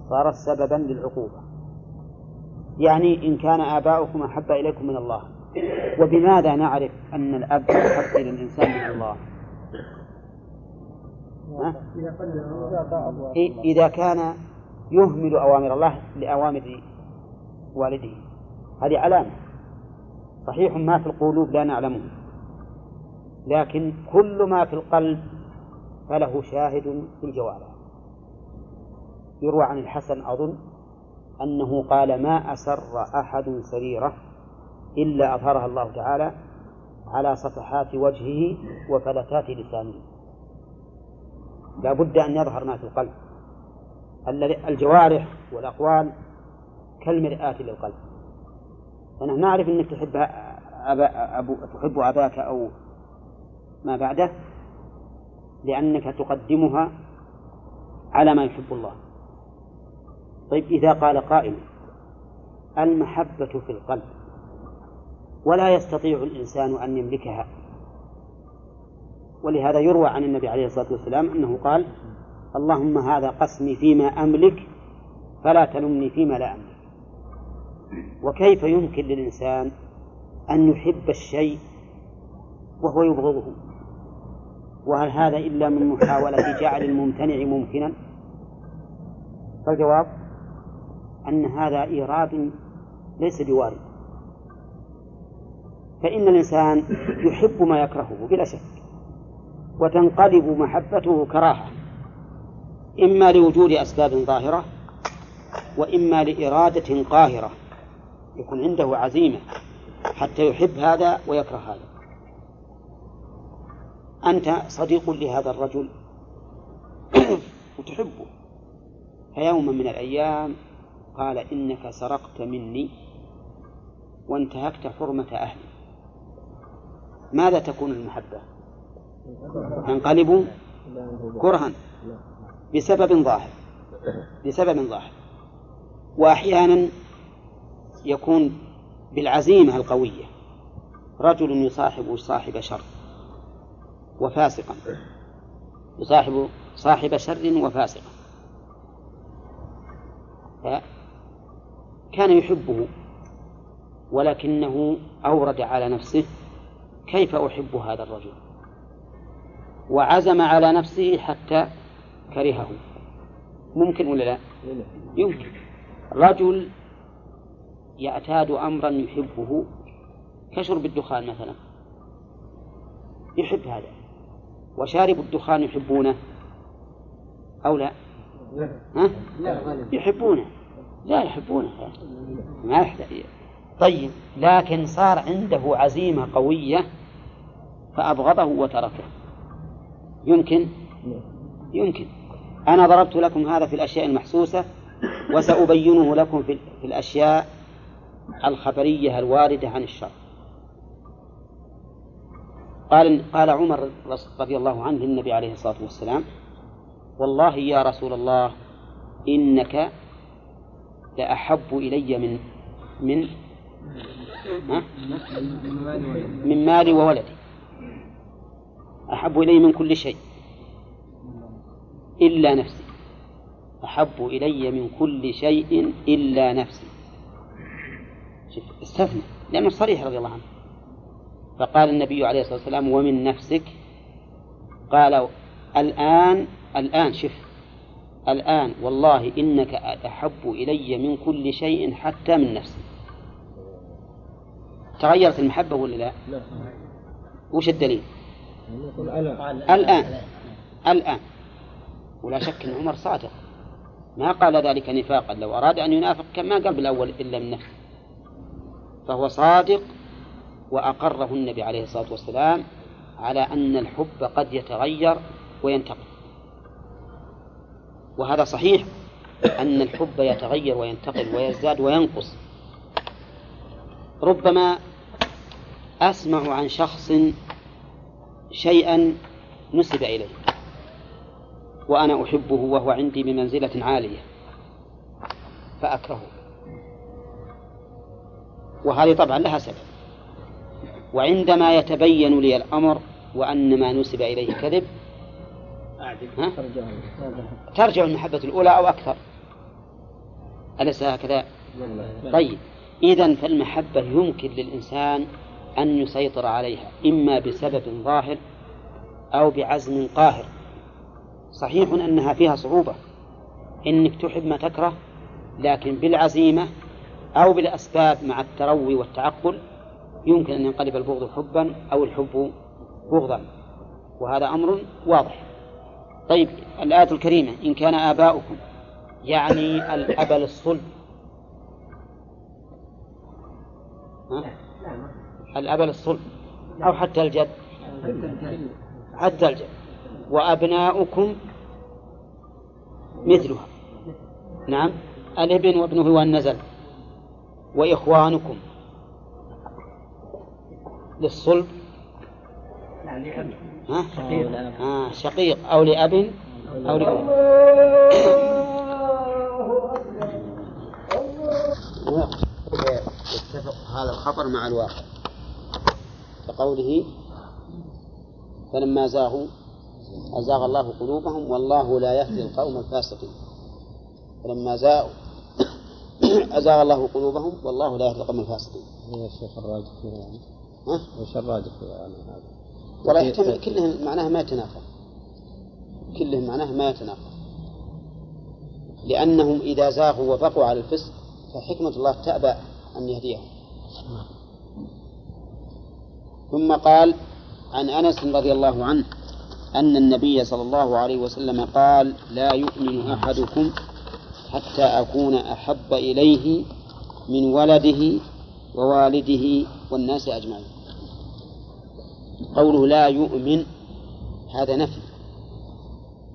صارت سببا للعقوبة يعني إن كان آباؤكم أحب إليكم من الله وبماذا نعرف أن الأب أحب إلى الإنسان من الله إذا كان يهمل أوامر الله لأوامر والده. هذه علامة. صحيح ما في القلوب لا نعلمه. لكن كل ما في القلب فله شاهد في الجوارح. يروى عن الحسن أظن أنه قال ما أسر أحد سريرة إلا أظهرها الله تعالى على صفحات وجهه وفلتات لسانه. لا بد أن يظهر ما في القلب. الجوارح والأقوال كالمرآة للقلب. فنحن نعرف أنك تحب أبا أبو تحب أباك أو ما بعده لأنك تقدمها على ما يحب الله. طيب إذا قال قائل المحبة في القلب ولا يستطيع الإنسان أن يملكها ولهذا يروى عن النبي عليه الصلاة والسلام أنه قال اللهم هذا قسمي فيما أملك فلا تلمني فيما لا أملك. وكيف يمكن للإنسان أن يحب الشيء وهو يبغضه؟ وهل هذا إلا من محاولة جعل الممتنع ممكنا؟ فالجواب أن هذا إيراد ليس بوارد. فإن الإنسان يحب ما يكرهه بلا شك. وتنقلب محبته كراهة. إما لوجود أسباب ظاهرة وإما لإرادة قاهرة. يكون عنده عزيمة حتى يحب هذا ويكره هذا. أنت صديق لهذا الرجل وتحبه. فيوما من الأيام قال إنك سرقت مني وانتهكت حرمة أهلي. ماذا تكون المحبة؟ تنقلب كرها بسبب ظاهر بسبب ظاهر. وأحيانا يكون بالعزيمة القوية رجل يصاحب صاحب شر وفاسقا يصاحب صاحب شر وفاسقا. كان يحبه ولكنه أورد على نفسه كيف أحب هذا الرجل؟ وعزم على نفسه حتى كرهه. ممكن ولا لا؟ يمكن. رجل يعتاد أمرا يحبه كشرب الدخان مثلا. يحب هذا. وشارب الدخان يحبونه أو لا؟ ها؟ يحبونه. لا يحبونه. ما يحتاج. طيب لكن صار عنده عزيمة قوية فأبغضه وتركه. يمكن؟ يمكن. أنا ضربت لكم هذا في الأشياء المحسوسة وسأبينه لكم في الأشياء الخبرية الواردة عن الشر. قال قال عمر رضي الله عنه للنبي عليه الصلاة والسلام والله يا رسول الله إنك لأحب إلي من من؟ من مالي وولدي. أحب إلي من كل شيء. إلا نفسي. أحب إلي من كل شيء إلا نفسي. شوف استثنى لأنه صريح رضي الله عنه. فقال النبي عليه الصلاة والسلام ومن نفسك. قال الآن الآن شف الآن والله إنك أحب إلي من كل شيء حتى من نفسي. تغيرت المحبة ولا لا؟ لا. وش الدليل؟ الآن. الآن. ولا شك أن عمر صادق. ما قال ذلك نفاقا. لو أراد أن ينافق كان ما قال بالأول إلا من نفسه فهو صادق وأقره النبي عليه الصلاة والسلام على أن الحب قد يتغير وينتقل. وهذا صحيح. أن الحب يتغير وينتقل ويزداد وينقص. ربما أسمع عن شخص شيئا نسب إليه وأنا أحبه وهو عندي بمنزلة عالية فأكرهه وهذه طبعا لها سبب وعندما يتبين لي الأمر وأن ما نسب إليه كذب ها؟ ترجع المحبة الأولى أو أكثر أليس هكذا؟ طيب إذا فالمحبة يمكن للإنسان أن يسيطر عليها إما بسبب ظاهر أو بعزم قاهر. صحيح أنها فيها صعوبة إنك تحب ما تكره لكن بالعزيمة أو بالأسباب مع التروي والتعقل يمكن أن ينقلب البغض حبا أو الحب بغضا وهذا أمر واضح. طيب الآية الكريمة إن كان آباؤكم يعني الأب للصلب الأب للصلب أو حتى الجد. حتى الجد. وأبناؤكم مثلها. نعم. الابن وابنه والنزل. وإخوانكم. للصلب. ها؟ آه شقيق. أو لأب. أو لأم. يتفق هذا الخبر مع الواقع. كقوله فلما زاغوا أزاغ الله قلوبهم والله لا يهدي القوم الفاسقين فلما زاغوا أزاغ الله قلوبهم والله لا يهدي القوم الفاسقين. هو الشيخ الراجح يعني. ها؟ وش الراجح يعني هذا؟ والله يحتمل كلهم معناها ما يتنافى. كلهم معناها ما يتنافى. لأنهم إذا زاغوا وبقوا على الفسق فحكمة الله تأبى أن يهديهم. ثم قال عن أنس رضي الله عنه أن النبي صلى الله عليه وسلم قال لا يؤمن أحدكم حتى أكون أحب إليه من ولده ووالده والناس أجمعين. قوله لا يؤمن هذا نفي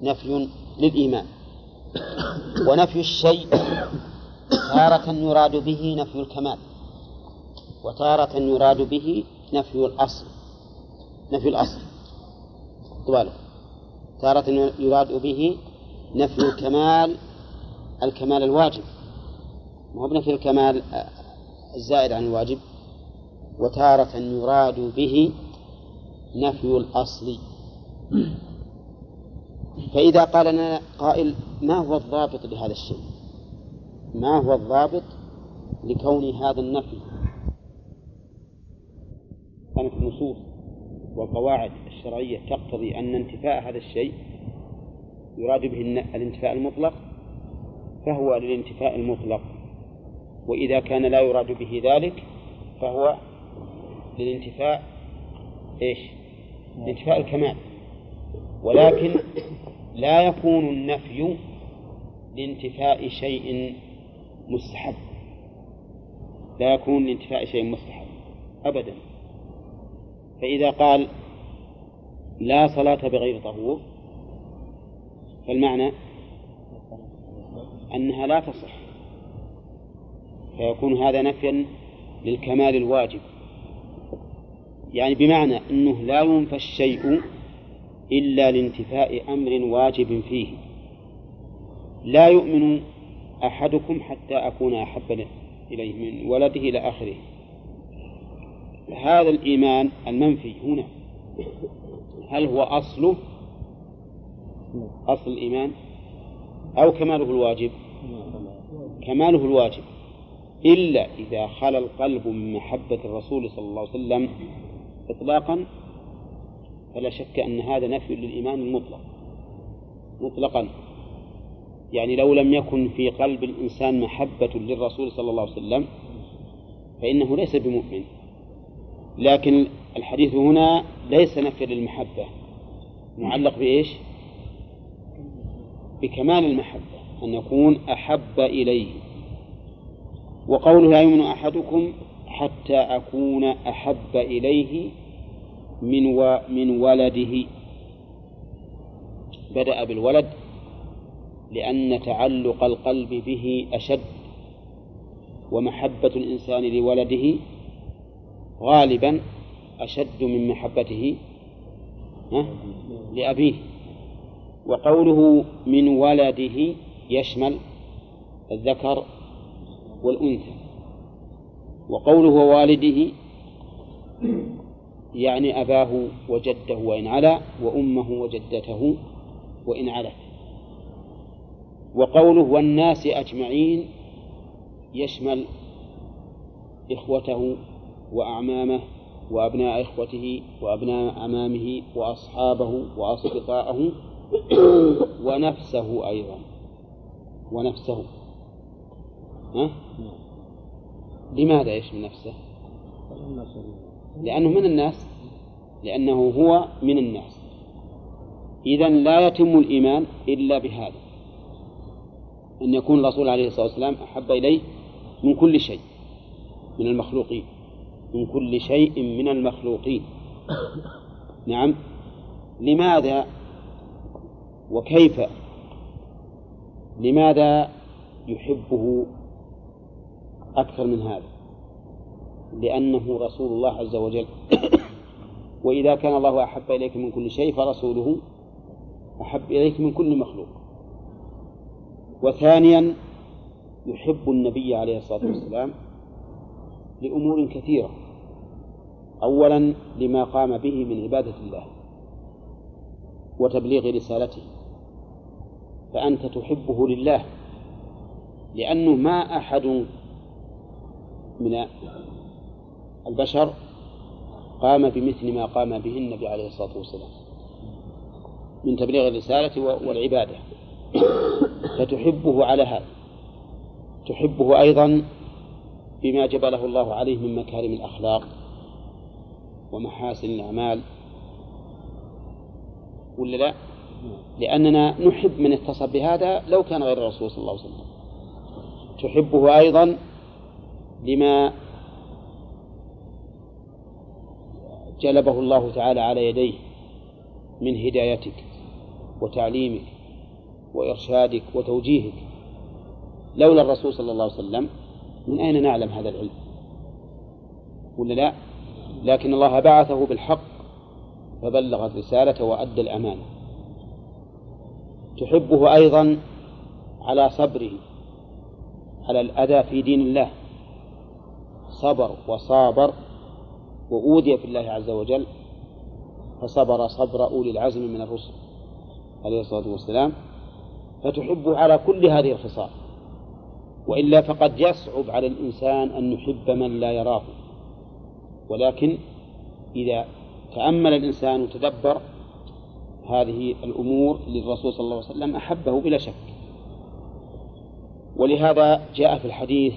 نفي للإيمان. ونفي الشيء تارة يراد به نفي الكمال وتارة يراد به نفي الأصل نفي الأصل طوال تارة يراد به نفي الكمال الكمال الواجب. ما هو بنفي الكمال؟ الزائد عن الواجب. وتارة يراد به نفي الأصل. فإذا قال لنا قائل ما هو الضابط لهذا الشيء؟ ما هو الضابط لكون هذا النفي؟ كانت النصوص والقواعد الشرعية تقتضي أن انتفاء هذا الشيء يراد به الانتفاء المطلق فهو للانتفاء المطلق. وإذا كان لا يراد به ذلك فهو للانتفاء إيش؟ لانتفاء الكمال. ولكن لا يكون النفي لانتفاء شيء مستحب. لا يكون لانتفاء شيء مستحب أبدا. فإذا قال لا صلاة بغير طهور فالمعنى أنها لا تصح. فيكون هذا نفيا للكمال الواجب. يعني بمعنى أنه لا ينفى الشيء إلا لانتفاء أمر واجب فيه. لا يؤمن أحدكم حتى أكون أحب إليه من ولده إلى آخره. هذا الإيمان المنفي هنا. هل هو أصله أصل الإيمان؟ أو كماله الواجب؟ كماله الواجب. إلا إذا خلا القلب من محبة الرسول صلى الله عليه وسلم إطلاقا فلا شك أن هذا نفي للإيمان المطلق. مطلقا. يعني لو لم يكن في قلب الإنسان محبة للرسول صلى الله عليه وسلم فإنه ليس بمؤمن. لكن الحديث هنا ليس نفي للمحبة. معلق بإيش؟ بكمال المحبة أن يكون أحب إليه. وقوله لا يؤمن أحدكم حتى أكون أحب إليه من و من ولده. بدأ بالولد لأن تعلق القلب به أشد. ومحبة الإنسان لولده غالبا أشد من محبته لأبيه. وقوله من ولده يشمل الذكر والأنثى. وقوله والده يعني أباه وجده وإن علا وأمه وجدته وإن علت وقوله والناس أجمعين يشمل إخوته وأعمامه وأبناء إخوته وأبناء أمامه وأصحابه وأصدقاءه ونفسه أيضا. ونفسه. ها؟ لماذا يشمل نفسه؟ لأنه من الناس. لأنه هو من الناس. إذا لا يتم الإيمان إلا بهذا. أن يكون الرسول عليه الصلاة والسلام أحب إليه من كل شيء من المخلوقين. من كل شيء من المخلوقين. نعم. لماذا وكيف لماذا يحبه أكثر من هذا؟ لأنه رسول الله عز وجل. وإذا كان الله أحب إليك من كل شيء فرسوله أحب إليك من كل مخلوق. وثانيا يحب النبي عليه الصلاة والسلام لأمور كثيرة. أولا لما قام به من عبادة الله وتبليغ رسالته. فأنت تحبه لله لأنه ما أحد من البشر قام بمثل ما قام به النبي عليه الصلاة والسلام من تبليغ الرسالة والعبادة. فتحبه على هذا. تحبه أيضا بما جبله الله عليه من مكارم الأخلاق ومحاسن الأعمال. ولا لا؟ لأننا نحب من اتصف بهذا لو كان غير الرسول صلى الله عليه وسلم. تحبه أيضا لما جلبه الله تعالى على يديه من هدايتك وتعليمك وإرشادك وتوجيهك. لولا الرسول صلى الله عليه وسلم من أين نعلم هذا العلم؟ ولا لا؟ لكن الله بعثه بالحق فبلغ الرسالة وأدى الأمانة. تحبه أيضا على صبره على الأذى في دين الله. صبر وصابر وأوذي في الله عز وجل فصبر صبر أولي العزم من الرسل عليه الصلاة والسلام. فتحبه على كل هذه الخصال. وإلا فقد يصعب على الإنسان أن يحب من لا يراه. ولكن إذا تأمل الإنسان وتدبر هذه الأمور للرسول صلى الله عليه وسلم أحبه بلا شك. ولهذا جاء في الحديث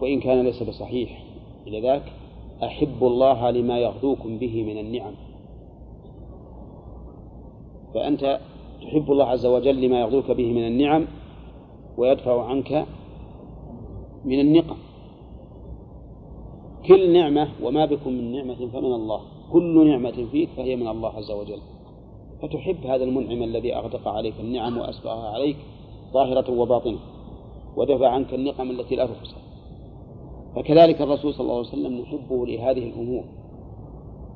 وإن كان ليس بصحيح إلى ذاك أحب الله لما يغدوكم به من النعم. فأنت تحب الله عز وجل لما يغدوك به من النعم ويدفع عنك من النقم. كل نعمة وما بكم من نعمة فمن الله. كل نعمة فيك فهي من الله عز وجل. فتحب هذا المنعم الذي أغدق عليك النعم وأسبغها عليك ظاهرة وباطنة ودفع عنك النقم التي لا تحصى. فكذلك الرسول صلى الله عليه وسلم نحبه لهذه الأمور.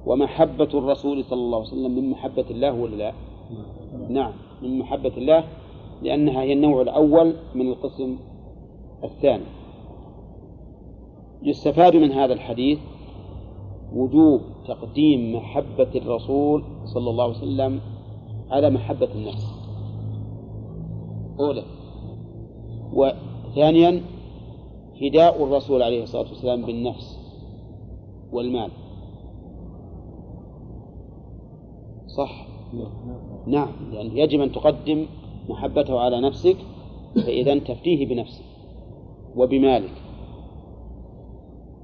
ومحبة الرسول صلى الله عليه وسلم من محبة الله ولا لا؟ نعم من محبة الله لأنها هي النوع الأول من القسم الثاني. يستفاد من هذا الحديث وجوب تقديم محبة الرسول صلى الله عليه وسلم على محبة النفس. أولا. وثانيا فداء الرسول عليه الصلاة والسلام بالنفس والمال. صح؟ نعم. لأنه يجب أن تقدم محبته على نفسك فإذا تفتيه بنفسك وبمالك.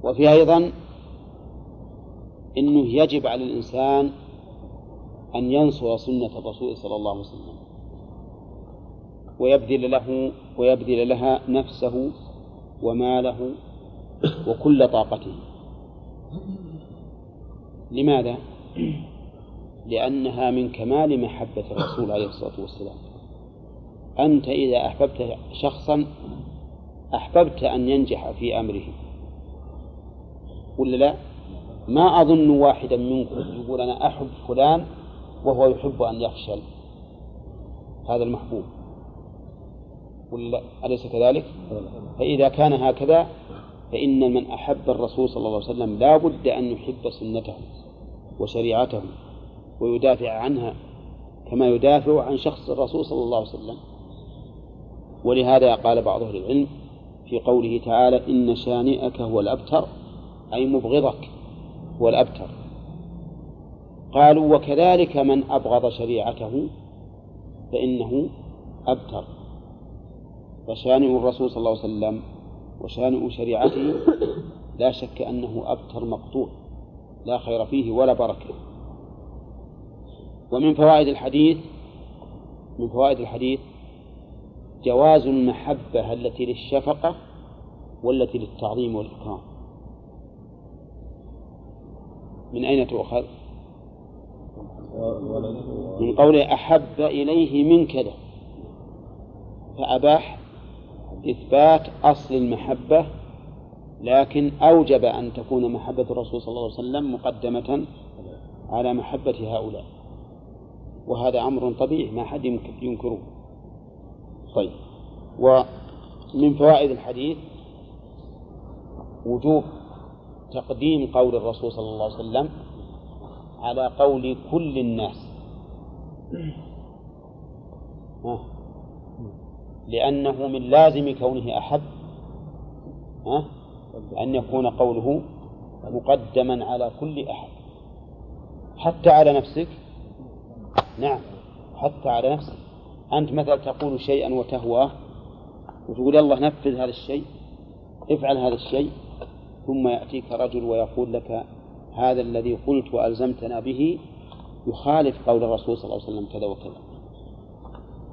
وفي أيضا أنه يجب على الإنسان أن ينصر سنة الرسول صلى الله عليه وسلم ويبذل له ويبذل لها نفسه وماله وكل طاقته. لماذا؟ لأنها من كمال محبة الرسول عليه الصلاة والسلام. أنت إذا أحببت شخصا أحببت أن ينجح في أمره. ولا لا؟ ما أظن واحدا منكم يقول أنا أحب فلان وهو يحب أن يفشل هذا المحبوب ولا أليس كذلك؟ فإذا كان هكذا فإن من أحب الرسول صلى الله عليه وسلم لا بد أن يحب سنته وشريعته ويدافع عنها كما يدافع عن شخص الرسول صلى الله عليه وسلم ولهذا قال بعض أهل العلم في قوله تعالى إن شانئك هو الأبتر أي مبغضك هو الأبتر قالوا وكذلك من أبغض شريعته فإنه أبتر. فشانئ الرسول صلى الله عليه وسلم وشانئ شريعته لا شك أنه أبتر مقطوع لا خير فيه ولا بركة. ومن فوائد الحديث من فوائد الحديث جواز المحبة التي للشفقة والتي للتعظيم والإكرام. من أين تؤخذ؟ من قوله أحب إليه من كذا. فأباح إثبات أصل المحبة لكن أوجب أن تكون محبة الرسول صلى الله عليه وسلم مقدمة على محبة هؤلاء. وهذا أمر طبيعي ما حد ينكره. طيب. ومن فوائد الحديث وجوب تقديم قول الرسول صلى الله عليه وسلم على قول كل الناس. لأنه من لازم كونه أحب أن يكون قوله مقدما على كل أحد. حتى على نفسك. نعم. حتى على نفسك. أنت مثلا تقول شيئا وتهواه وتقول الله نفذ هذا الشيء افعل هذا الشيء ثم يأتيك رجل ويقول لك هذا الذي قلت وألزمتنا به يخالف قول الرسول صلى الله عليه وسلم كذا وكذا.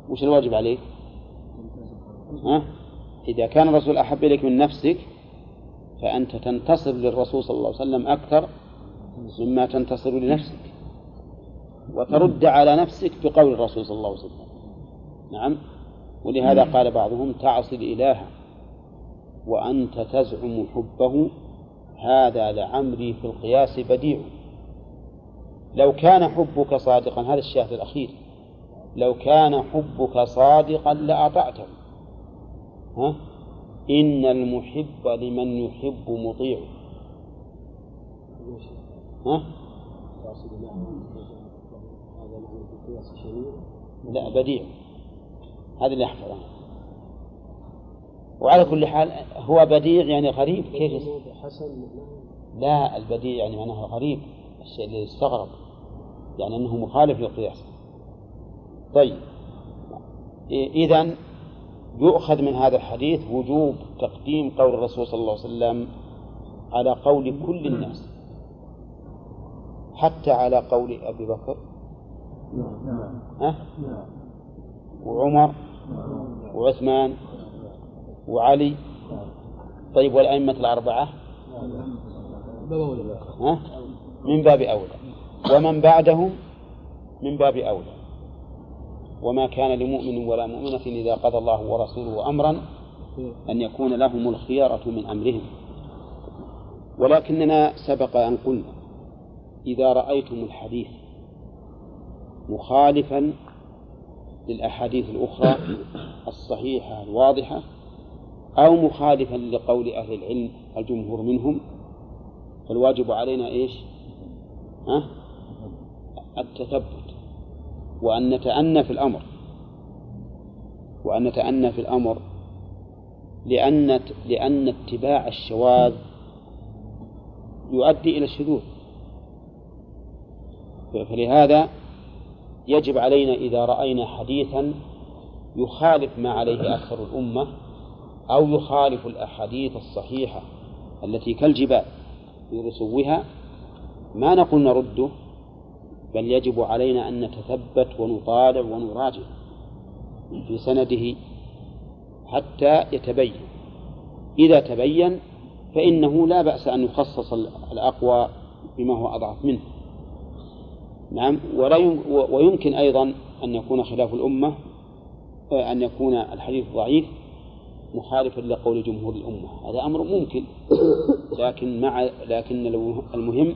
وش الواجب عليك؟ ها؟ إذا كان الرسول أحب إليك من نفسك فأنت تنتصر للرسول صلى الله عليه وسلم أكثر مما تنتصر لنفسك. وترد على نفسك بقول الرسول صلى الله عليه وسلم. نعم؟ ولهذا قال بعضهم تعصي الإله. وأنت تزعم حبه هذا لعمري في القياس بديع. لو كان حبك صادقا هذا الشاهد الأخير. لو كان حبك صادقا لأطعته. ها؟ إن المحب لمن يحب مطيع. ها؟ لا بديع. هذا اللي أحفظه. وعلى كل حال هو بديع يعني غريب كيف؟ لا. البديع يعني معناه غريب الشيء اللي يستغرب يعني أنه مخالف للقياس. طيب. إذا يؤخذ من هذا الحديث وجوب تقديم قول الرسول صلى الله عليه وسلم على قول كل الناس. حتى على قول أبي بكر. ها؟ وعمر. وعثمان. وعلي. طيب والأئمة الأربعة؟ ها؟ من باب أولى. ومن بعدهم؟ من باب أولى. وما كان لمؤمن ولا مؤمنة إذا قضى الله ورسوله أمرا أن يكون لهم الخيارة من أمرهم. ولكننا سبق أن قلنا إذا رأيتم الحديث مخالفا للأحاديث الأخرى الصحيحة الواضحة أو مخالفا لقول أهل العلم الجمهور منهم فالواجب علينا إيش؟ ها؟ التثبت وأن نتأنى في الأمر. وأن نتأنى في الأمر لأن لأن اتباع الشواذ يؤدي إلى الشذوذ. فلهذا يجب علينا إذا رأينا حديثا يخالف ما عليه أكثر الأمة أو يخالف الأحاديث الصحيحة التي كالجبال في رسوها ما نقول نرده بل يجب علينا أن نتثبت ونطالع ونراجع في سنده حتى يتبين. إذا تبين فإنه لا بأس أن يخصص الأقوى بما هو أضعف منه. نعم ولا ويمكن أيضا أن يكون خلاف الأمة أن يكون الحديث ضعيف مخالفا لقول جمهور الأمة. هذا أمر ممكن. لكن مع لكن المهم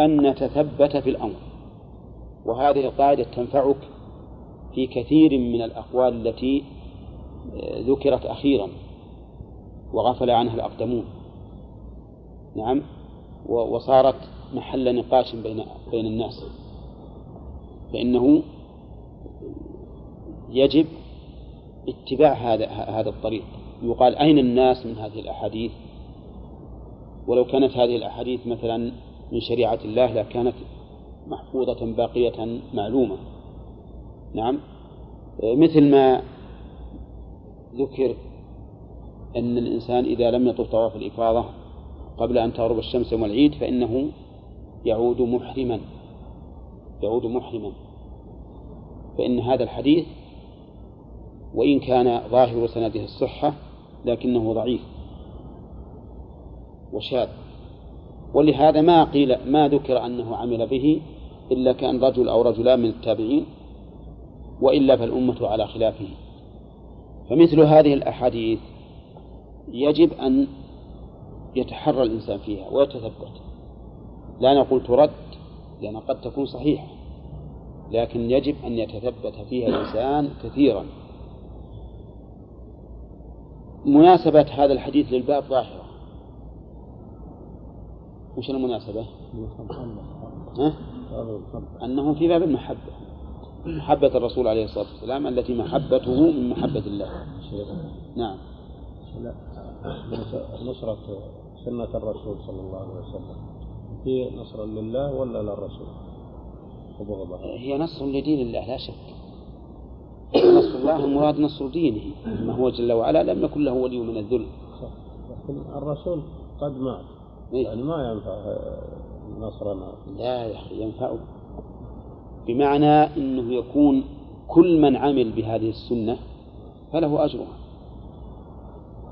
أن نتثبت في الأمر. وهذه القاعدة تنفعك في كثير من الأقوال التي ذكرت أخيرا. وغفل عنها الأقدمون. نعم. وصارت محل نقاش بين بين الناس. فإنه يجب اتباع هذا هذا الطريق. يقال أين الناس من هذه الأحاديث؟ ولو كانت هذه الأحاديث مثلا من شريعة الله لكانت محفوظة باقية معلومة. نعم. مثل ما ذكر أن الإنسان إذا لم يطف طواف الإفاضة قبل أن تغرب الشمس يوم العيد فإنه يعود محرما. يعود محرما. فإن هذا الحديث وإن كان ظاهر سنده الصحة لكنه ضعيف وشاذ. ولهذا ما قيل ما ذكر أنه عمل به إلا كان رجل أو رجلان من التابعين وإلا فالأمة على خلافه. فمثل هذه الأحاديث يجب أن يتحرى الإنسان فيها ويتثبت. لا نقول ترد لأن قد تكون صحيحة لكن يجب أن يتثبت فيها الإنسان كثيرا. مناسبة هذا الحديث للباب ظاهرة. وش المناسبة؟ ها؟ أنه في باب المحبة. محبة الرسول عليه الصلاة والسلام التي محبته من محبة الله. نعم. نصرة سنة الرسول صلى الله عليه وسلم. هي نصرا لله ولا للرسول؟ هي نصر لدين الله لا شك. الله المراد نصر دينه ما هو جل وعلا لم يكن له ولي من الذل. لكن الرسول قد مات. إيه؟ يعني ما ينفع نصرنا. لا يا أخي ينفعه بمعنى أنه يكون كل من عمل بهذه السنة فله أجرها.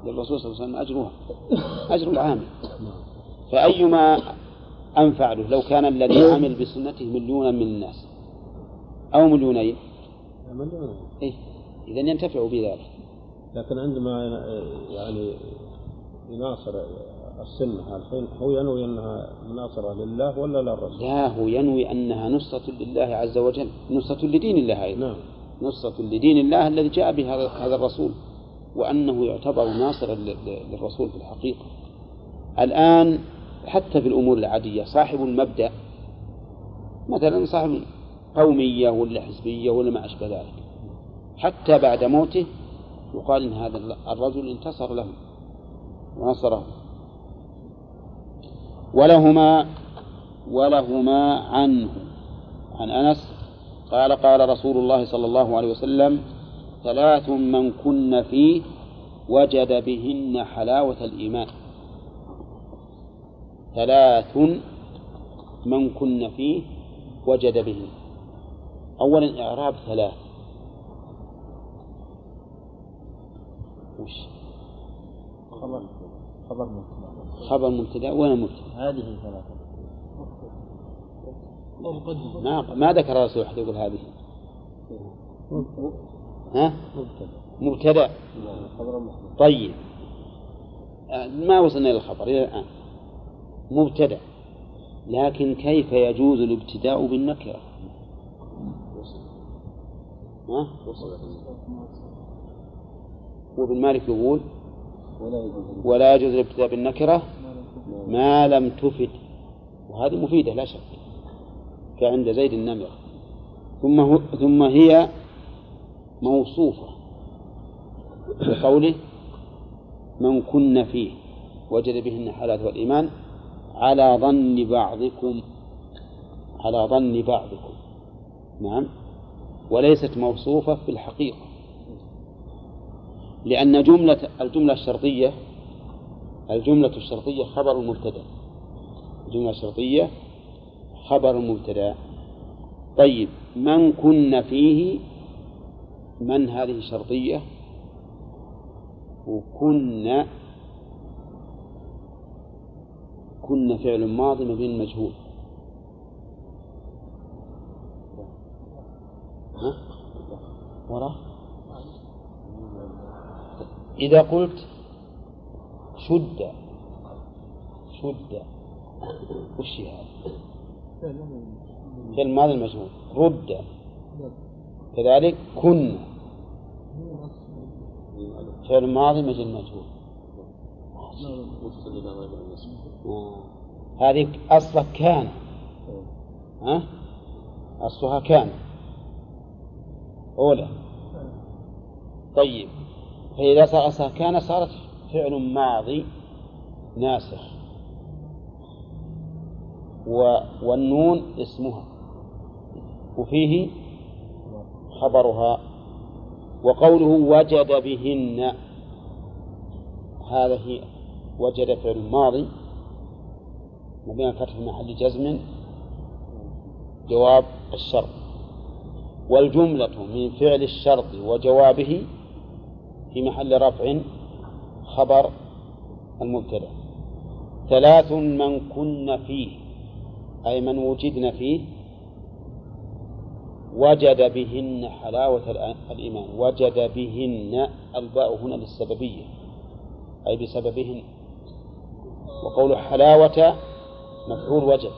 للرسول صلى الله عليه وسلم أجرها. أجر العامل فأيما أنفع له لو كان الذي عمل بسنته مليونا من الناس. أو مليونين. مليونين. إيه. إذا ينتفع بذلك. لكن عندما يعني يناصر السنة الحين هو ينوي أنها مناصرة لله ولا للرسول؟ لا هو ينوي أنها نصرة لله عز وجل نصرة لدين الله أيضا. نعم. نصرة لدين الله الذي جاء به هذا الرسول وأنه يعتبر ناصرا للرسول في الحقيقة. الآن حتى في الأمور العادية صاحب المبدأ مثلا صاحب قومية ولا حزبية ولا ما أشبه ذلك حتى بعد موته يقال إن هذا الرجل انتصر له ونصره ولهما ولهما عنه. عن أنس قال قال رسول الله صلى الله عليه وسلم ثلاث من كن فيه وجد بهن حلاوة الإيمان. ثلاث من كن فيه وجد بهن. أولا إعراب ثلاث. وش؟ خبر. خبر مبتدأ. خبر مبتدأ وين مبتدأ؟ هذه ثلاثة ما ما ذكر الرسول حتى يقول هذه. ها؟ مبتدأ. طيب. ما وصلنا إلى الخبر. إلى الآن. مبتدأ. لكن كيف يجوز الابتداء بالنكرة؟ ها؟ وابن مالك يقول ولا يجوز الابتداء بالنكرة ما لم تفد. وهذه مفيدة لا شك. كعند زيد النمرة. ثم هو ثم هي موصوفة بقوله من كن فيه وجد بهن حالات والإيمان على ظن بعضكم على ظن بعضكم. نعم. وليست موصوفة في الحقيقة. لأن جملة الجملة الشرطية الجملة الشرطية خبر المبتدأ. الجملة الشرطية خبر المبتدأ. طيب من كن فيه؟ من هذه شرطية وكن كن فعل ماضي مبين المجهول ها؟ وراه إذا قلت شد شد وش هذا؟ فعل ماضي المجهول. رد. كذلك كن. فعل ماضي مجهول مجهول. هذه أصلها كان. ها؟ أصلها كان. أولى. طيب. فإذا صار كان صارت فعل ماضي ناسخ. و والنون اسمها. وفيه خبرها. وقوله وجد بهن. هذه وجد فعل ماضي. مبين فتح محل جزم. جواب الشرط. والجملة من فعل الشرط وجوابه في محل رفع خبر المبتدأ. ثلاث من كن فيه أي من وجدن فيه وجد بهن حلاوة الإيمان وجد بهن الباء هنا للسببية أي بسببهن. وقول حلاوة مفعول وجد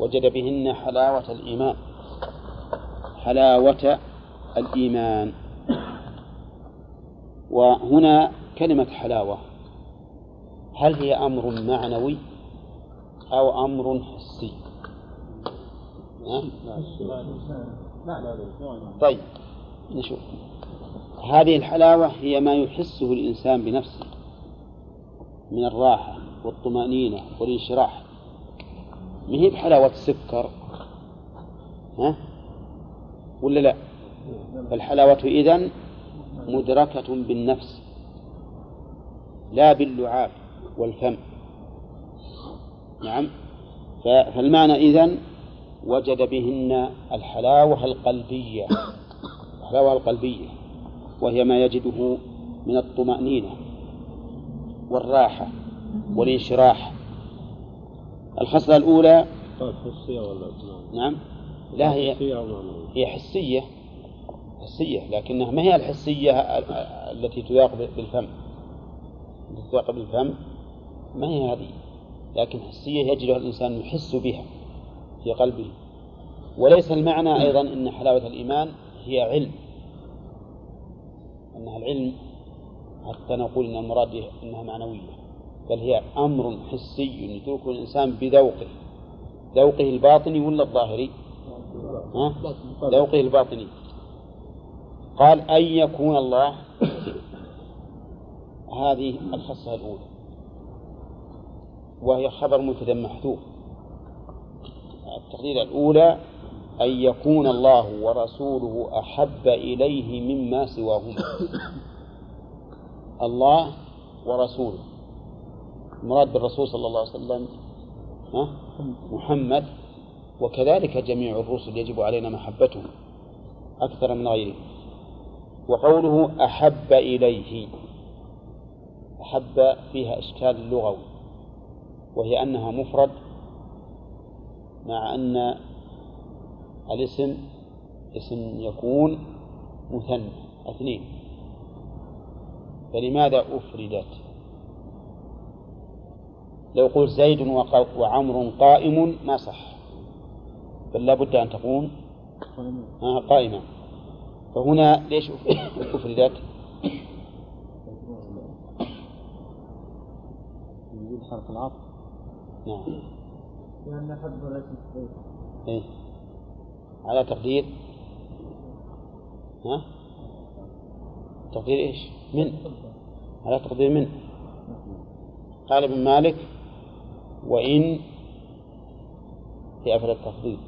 وجد بهن حلاوة الإيمان حلاوة الإيمان. وهنا كلمة حلاوة. هل هي أمر معنوي أو أمر حسي؟ طيب نشوف. هذه الحلاوة هي ما يحسه الإنسان بنفسه من الراحة والطمأنينة والانشراح. ما هي بحلاوة السكر؟ ها؟ ولا لا؟ فالحلاوة إذن مدركة بالنفس لا باللعاب والفم. نعم. فالمعنى إذن وجد بهن الحلاوة القلبية الحلاوة القلبية وهي ما يجده من الطمأنينة والراحة والانشراح. الخصلة الأولى طيب حسية ولا نعم. لا هي؟ هي حسية. حسية لكنها ما هي الحسية التي تذاق بالفم؟ التي تذاق بالفم ما هي هذه؟ لكن حسية يجدها الإنسان يحس بها في قلبه. وليس المعنى أيضا أن حلاوة الإيمان هي علم. أنها العلم حتى نقول أن المراد أنها معنوية بل هي أمر حسي يدركه الإنسان بذوقه. ذوقه الباطني ولا الظاهري؟ ها؟ ذوقه الباطني. قال أن يكون الله هذه الخصة الأولى وهي خبر مبتدا محذوف. التقدير الأولى أن يكون الله ورسوله أحب إليه مما سواهما. الله ورسوله. المراد بالرسول صلى الله عليه وسلم؟ محمد. وكذلك جميع الرسل يجب علينا محبتهم أكثر من غيره وقوله أحب إليه أحب فيها إشكال لغوي وهي أنها مفرد مع أن الاسم اسم يكون مثنى اثنين. فلماذا أفردت؟ لو قلت زيد وعمر قائم ما صح بل لابد أن تكون قائمة. فهنا ليش أفردت وجود حرف العطف. نعم. لأن حد وليس إيه؟ على تقدير. ها؟ تقدير إيش؟ من. على تقدير من. قال ابن مالك وإن في أفعل التفضيل.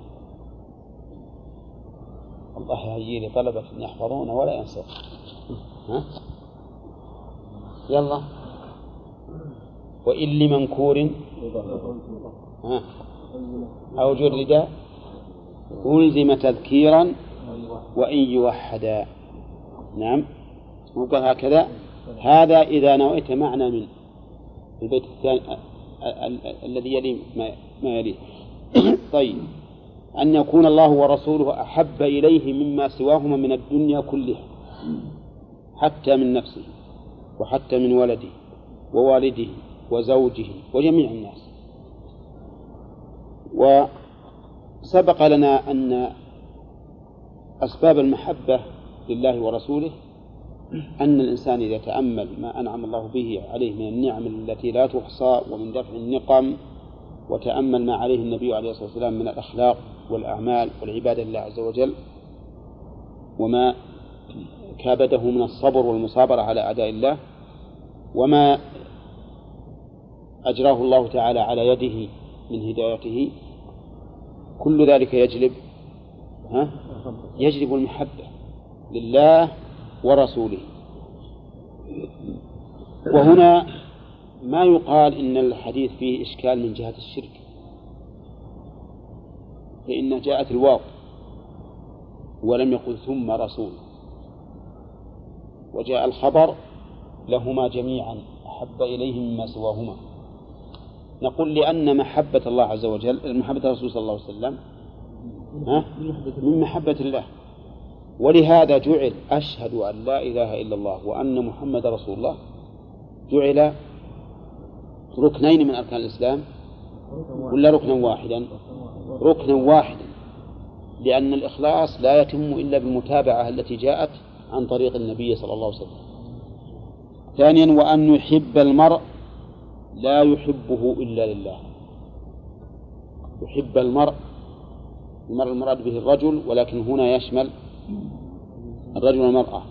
الله يهيئ لي طلبة يحفظون ولا ينسون. ها؟ يلا. وإن لمنكور. أو جرد ألزم تذكيرا وإن يوحدا نعم. وقال هكذا. هذا إذا نويت معنى من البيت الثاني الذي يلي ما يليه طيب. أن يكون الله ورسوله أحب إليه مما سواهما من الدنيا كلها حتى من نفسه وحتى من ولده ووالده وزوجه وجميع الناس. وسبق لنا أن أسباب المحبة لله ورسوله أن الإنسان إذا تأمل ما أنعم الله به عليه من النعم التي لا تحصى ومن دفع النقم وتأمل ما عليه النبي عليه الصلاة والسلام من الأخلاق والأعمال والعبادة لله عز وجل وما كابده من الصبر والمصابرة على أعداء الله وما أجراه الله تعالى على يده من هدايته. كل ذلك يجلب ها؟ يجلب المحبة لله ورسوله. وهنا ما يقال إن الحديث فيه إشكال من جهة الشرك فإن جاءت الواو ولم يقل ثم رسول وجاء الخبر لهما جميعا أحب إليه مما سواهما نقول لأن محبة الله عز وجل محبة الرسول صلى الله عليه وسلم ها؟ من محبة الله ولهذا جعل أشهد أن لا إله إلا الله وأن محمد رسول الله جعل ركنين من أركان الإسلام؟ ولا ركنا واحدا؟ ركنا واحدا. لأن الإخلاص لا يتم إلا بالمتابعة التي جاءت عن طريق النبي صلى الله عليه وسلم. ثانيا وأن يحب المرء لا يحبه إلا لله. يحب المرء المرء المراد به الرجل ولكن هنا يشمل الرجل والمرأة.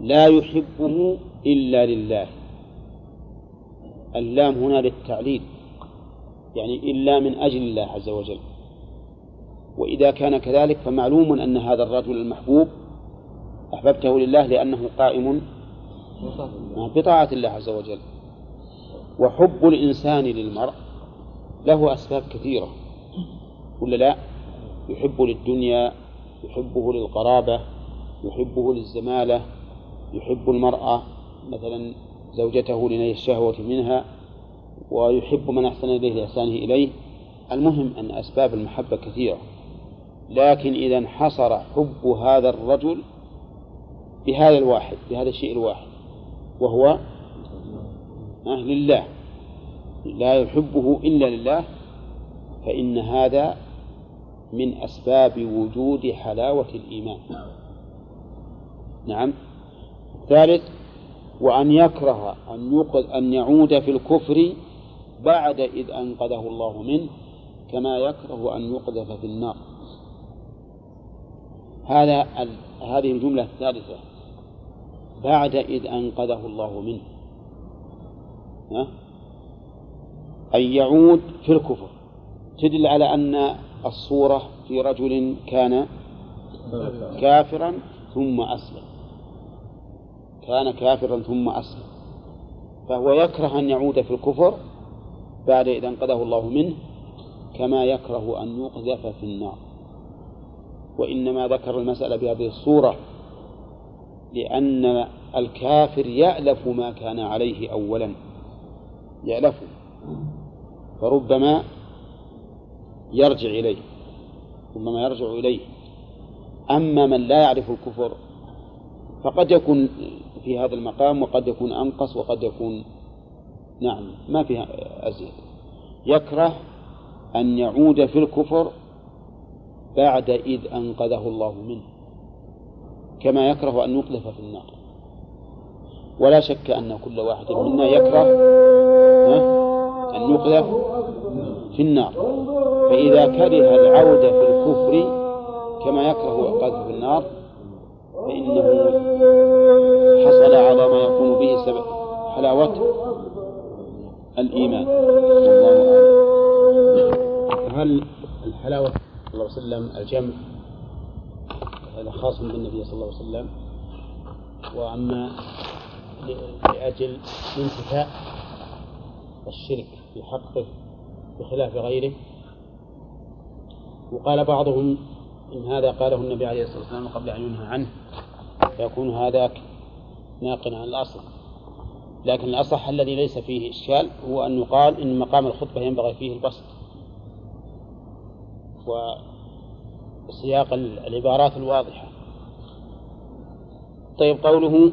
لا يحبه إلا لله. اللام هنا للتعليل يعني إلا من أجل الله عز وجل. وإذا كان كذلك فمعلوم أن هذا الرجل المحبوب أحببته لله لأنه قائم بطاعة الله عز وجل. وحب الإنسان للمرء له أسباب كثيرة ولا لا؟ يحب للدنيا يحبه للقرابة يحبه للزمالة يحب المرأة مثلا زوجته لنيل الشهوة منها ويحب من أحسن إليه لإحسانه إليه. المهم أن أسباب المحبة كثيرة لكن إذا انحصر حب هذا الرجل بهذا الواحد بهذا الشيء الواحد وهو لله لا يحبه إلا لله فإن هذا من أسباب وجود حلاوة الإيمان. نعم. ثالث وأن يكره أن يوقظ أن يعود في الكفر بعد إذ أنقذه الله منه كما يكره أن يقذف في النار. هذا هذه الجملة الثالثة. بعد إذ أنقذه الله منه. ها؟ أن يعود في الكفر. تدل على أن الصورة في رجل كان كافرا ثم أسلم. كان كافرا ثم أسلم. فهو يكره أن يعود في الكفر بعد إذا انقذه الله منه كما يكره أن يقذف في النار. وإنما ذكر المسألة بهذه الصورة لأن الكافر يألف ما كان عليه أولا. يألفه فربما يرجع إليه. ربما يرجع إليه. أما من لا يعرف الكفر فقد يكون في هذا المقام وقد يكون أنقص وقد يكون نعم ما فيها أزيد. يكره أن يعود في الكفر بعد إذ أنقذه الله منه كما يكره أن يقذف في النار. ولا شك أن كل واحد منا يكره أن يقذف في النار. فإذا كره العودة في الكفر كما يكره القذف في النار فإنه حصل على ما يكون به سبب حلاوة الإيمان. الله هل الحلاوة صلى الله عليه وسلم الجمع هذا خاص بالنبي صلى الله عليه وسلم؟ وأما لأجل انتفاء الشرك في حقه بخلاف غيره؟ وقال بعضهم إن هذا قاله النبي عليه الصلاة والسلام قبل أن ينهى عنه فيكون هذاك ناقلا عن الأصل. لكن الأصح الذي ليس فيه إشكال هو أن يقال إن مقام الخطبة ينبغي فيه البسط. وسياق العبارات الواضحة. طيب قوله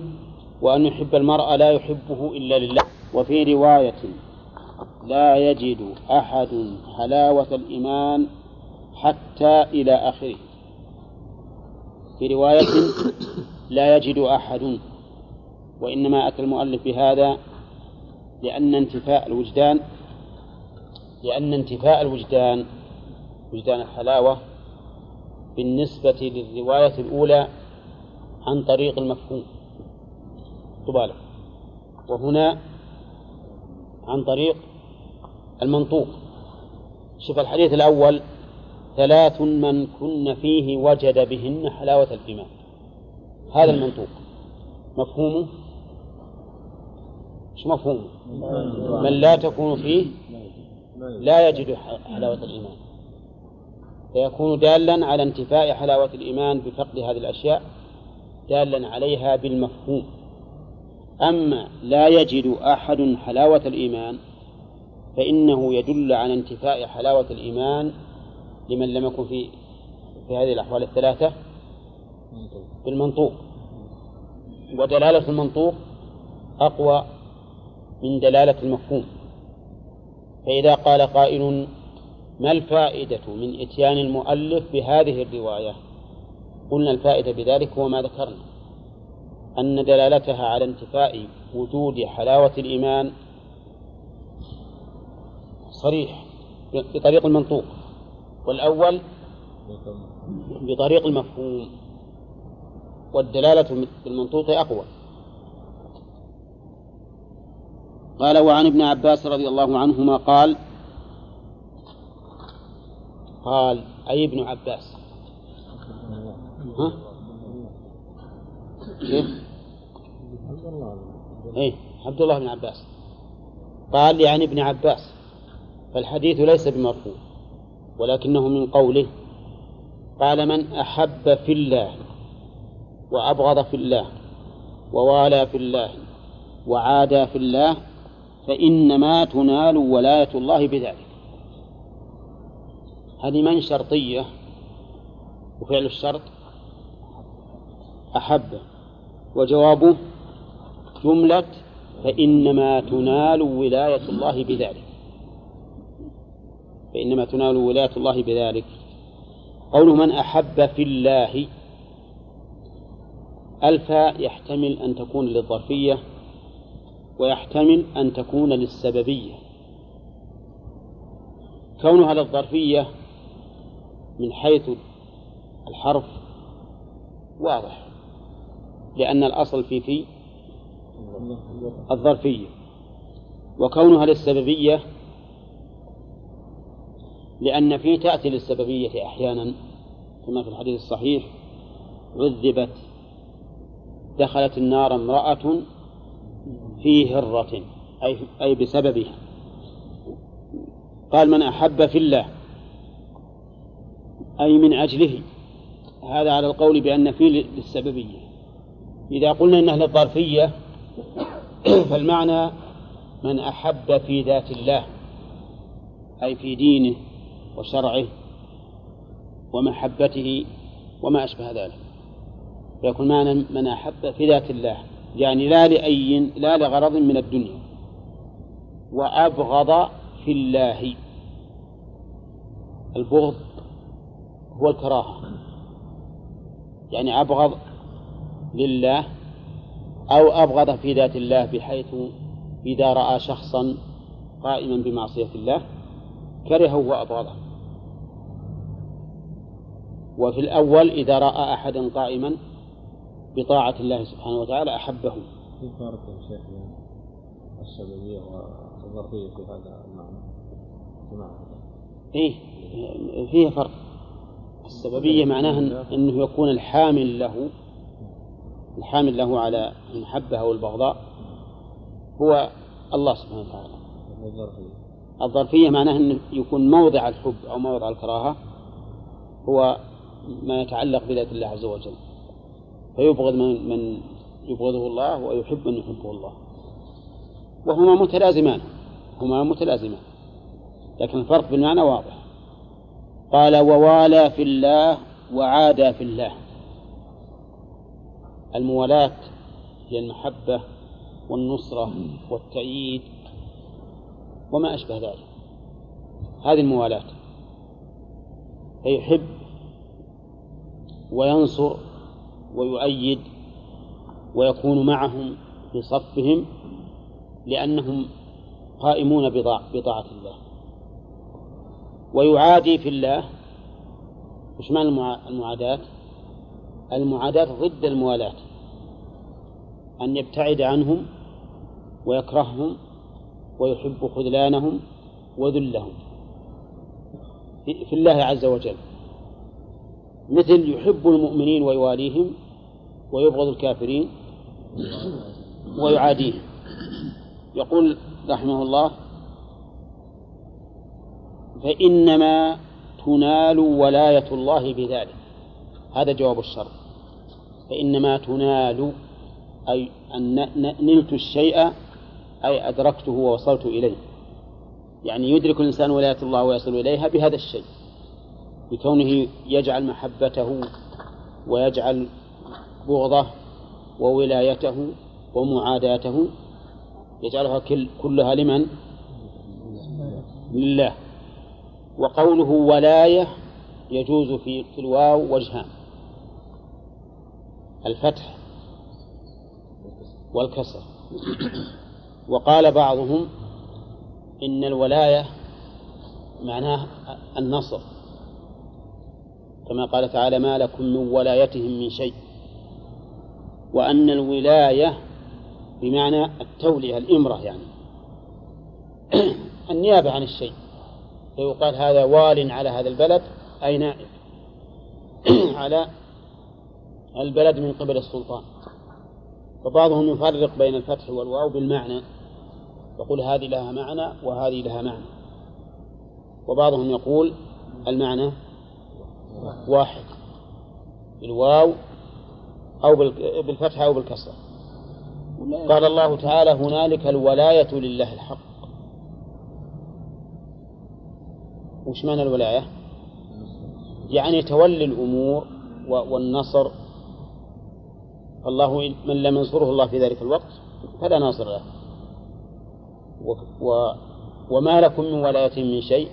وأن يحب المرء لا يحبه إلا لله. وفي رواية لا يجد أحد حلاوة الإيمان حتى إلى آخره. في رواية لا يجد أحد وإنما أتى المؤلف بهذا لأن انتفاء الوجدان لأن انتفاء الوجدان وجدان الحلاوة بالنسبة للرواية الأولى عن طريق المفهوم. تبالغ. وهنا عن طريق المنطوق. شوف الحديث الأول ثلاث من كن فيه وجد بهن حلاوة الإيمان هذا المنطوق. مفهومه؟ إيش مفهومه؟ من لا تكون فيه لا يجد حلاوة الإيمان. فيكون دالا على انتفاء حلاوة الإيمان بفقد هذه الأشياء دالا عليها بالمفهوم. أما لا يجد أحد حلاوة الإيمان فإنه يدل على انتفاء حلاوة الإيمان لمن لم يكن في في هذه الأحوال الثلاثة بالمنطوق. ودلالة المنطوق أقوى من دلالة المفهوم. فإذا قال قائل ما الفائدة من إتيان المؤلف بهذه الرواية؟ قلنا الفائدة بذلك هو ما ذكرنا. أن دلالتها على انتفاء وجود حلاوة الإيمان صريح بطريق المنطوق. والأول بطريق المفهوم. والدلالة بالمنطوق أقوى. قال وعن ابن عباس رضي الله عنهما قال قال أي ابن عباس ها؟ كيف؟ إيه عبد الله بن عباس قال يعني ابن عباس فالحديث ليس بمرفوع ولكنه من قوله قال من أحب في الله وأبغض في الله ووالى في الله وعادى في الله فإنما تنال ولاية الله بذلك. هذه من شرطية؟ وفعل الشرط أحب. وجوابه جملة فإنما تنال ولاية الله بذلك. فإنما تنال ولاية الله بذلك. قول من أحب في الله ألفا يحتمل أن تكون للظرفية ويحتمل أن تكون للسببية. كونها للظرفية من حيث الحرف واضح لأن الأصل في في الظرفية. وكونها للسببية لأن في تأتي للسببية أحيانا كما في الحديث الصحيح عذبت دخلت النار امرأة في هرة أي أي بسببها. قال من أحب في الله أي من أجله. هذا على القول بأن فيه للسببية. إذا قلنا إنها للظرفية فالمعنى من أحب في ذات الله أي في دينه وشرعه ومحبته وما أشبه ذلك. فيكون معنى من أحب في ذات الله. يعني لا لأي لا لغرض من الدنيا. وأبغض في الله. البغض هو الكراهة. يعني أبغض لله أو أبغض في ذات الله بحيث إذا رأى شخصا قائما بمعصية الله كرهه وأبغضه. وفي الأول إذا رأى أحدا قائما بطاعة الله سبحانه وتعالى أحبه في فرق يا شيخ بين السببية والظرفية في هذا المعنى؟ إيه فيه فرق. السببية معناها أنه يكون الحامل له الحامل له على المحبة أو البغضاء هو الله سبحانه وتعالى. الظرفية معناها أنه يكون موضع الحب أو موضع الكراهة هو ما يتعلق بذات الله عز وجل. فيبغض من, من يبغضه الله ويحب من يحبه الله. وهما متلازمان. هما متلازمان. لكن الفرق بالمعنى واضح. قال ووالى في الله وعادى في الله. الموالاة هي المحبة والنصرة والتأييد وما أشبه ذلك. هذه الموالاة. فيحب وينصر ويؤيد ويكون معهم في صفهم لأنهم قائمون بطاعة الله. ويعادي في الله وش معنى المعاداة؟ المعاداة ضد الموالاة أن يبتعد عنهم ويكرههم ويحب خذلانهم وذلهم. في الله عز وجل. مثل يحب المؤمنين ويواليهم ويبغض الكافرين ويعاديهم. يقول رحمه الله فإنما تنال ولاية الله بذلك. هذا جواب الشرط فإنما تنال أي أن نلت الشيء أي أدركته ووصلت إليه. يعني يدرك الإنسان ولاية الله ويصل إليها بهذا الشيء. بكونه يجعل محبته ويجعل بغضه وولايته ومعاداته يجعلها كلها لمن؟ لله. وقوله ولاية يجوز في في الواو وجهان. الفتح والكسر. وقال بعضهم إن الولاية معناه النصر. كما قال تعالى ما لكم من ولايتهم من شيء. وأن الولاية بمعنى التولية الإمرة يعني. النيابة عن الشيء. فيقال هذا وال على هذا البلد أي نائب. على البلد من قبل السلطان. فبعضهم يفرق بين الفتح والواو بالمعنى. يقول هذه لها معنى وهذه لها معنى. وبعضهم يقول المعنى واحد. بالواو أو بالفتح أو بالكسرة. قال الله تعالى هنالك الولاية لله الحق. وش معنى الولاية؟ يعني تولي الأمور والنصر. فالله من لم ينصره الله في ذلك الوقت فلا ناصر له. و و وما لكم من ولاية من شيء؟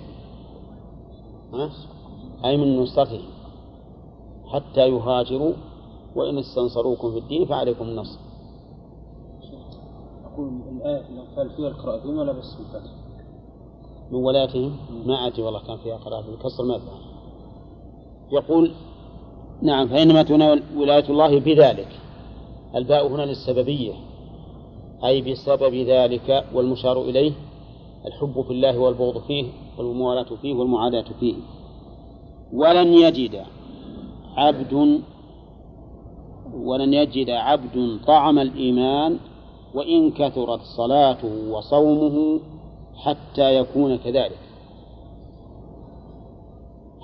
أي من نصرته حتى يهاجروا وإن استنصروكم في الدين فعليكم النصر. أقول الآية قال فيها القراءتين ولا بس الفتح؟ من ولايتهم ما أدري والله كان فيها قراءة بالكسر ما فهم يقول نعم فإنما تنال ولاية الله بذلك. الباء هنا للسببية أي بسبب ذلك والمشار إليه الحب في الله والبغض فيه والموالاة فيه والمعاداة فيه. ولن يجد عبد ولن يجد عبد طعم الإيمان وإن كثرت صلاته وصومه حتى يكون كذلك.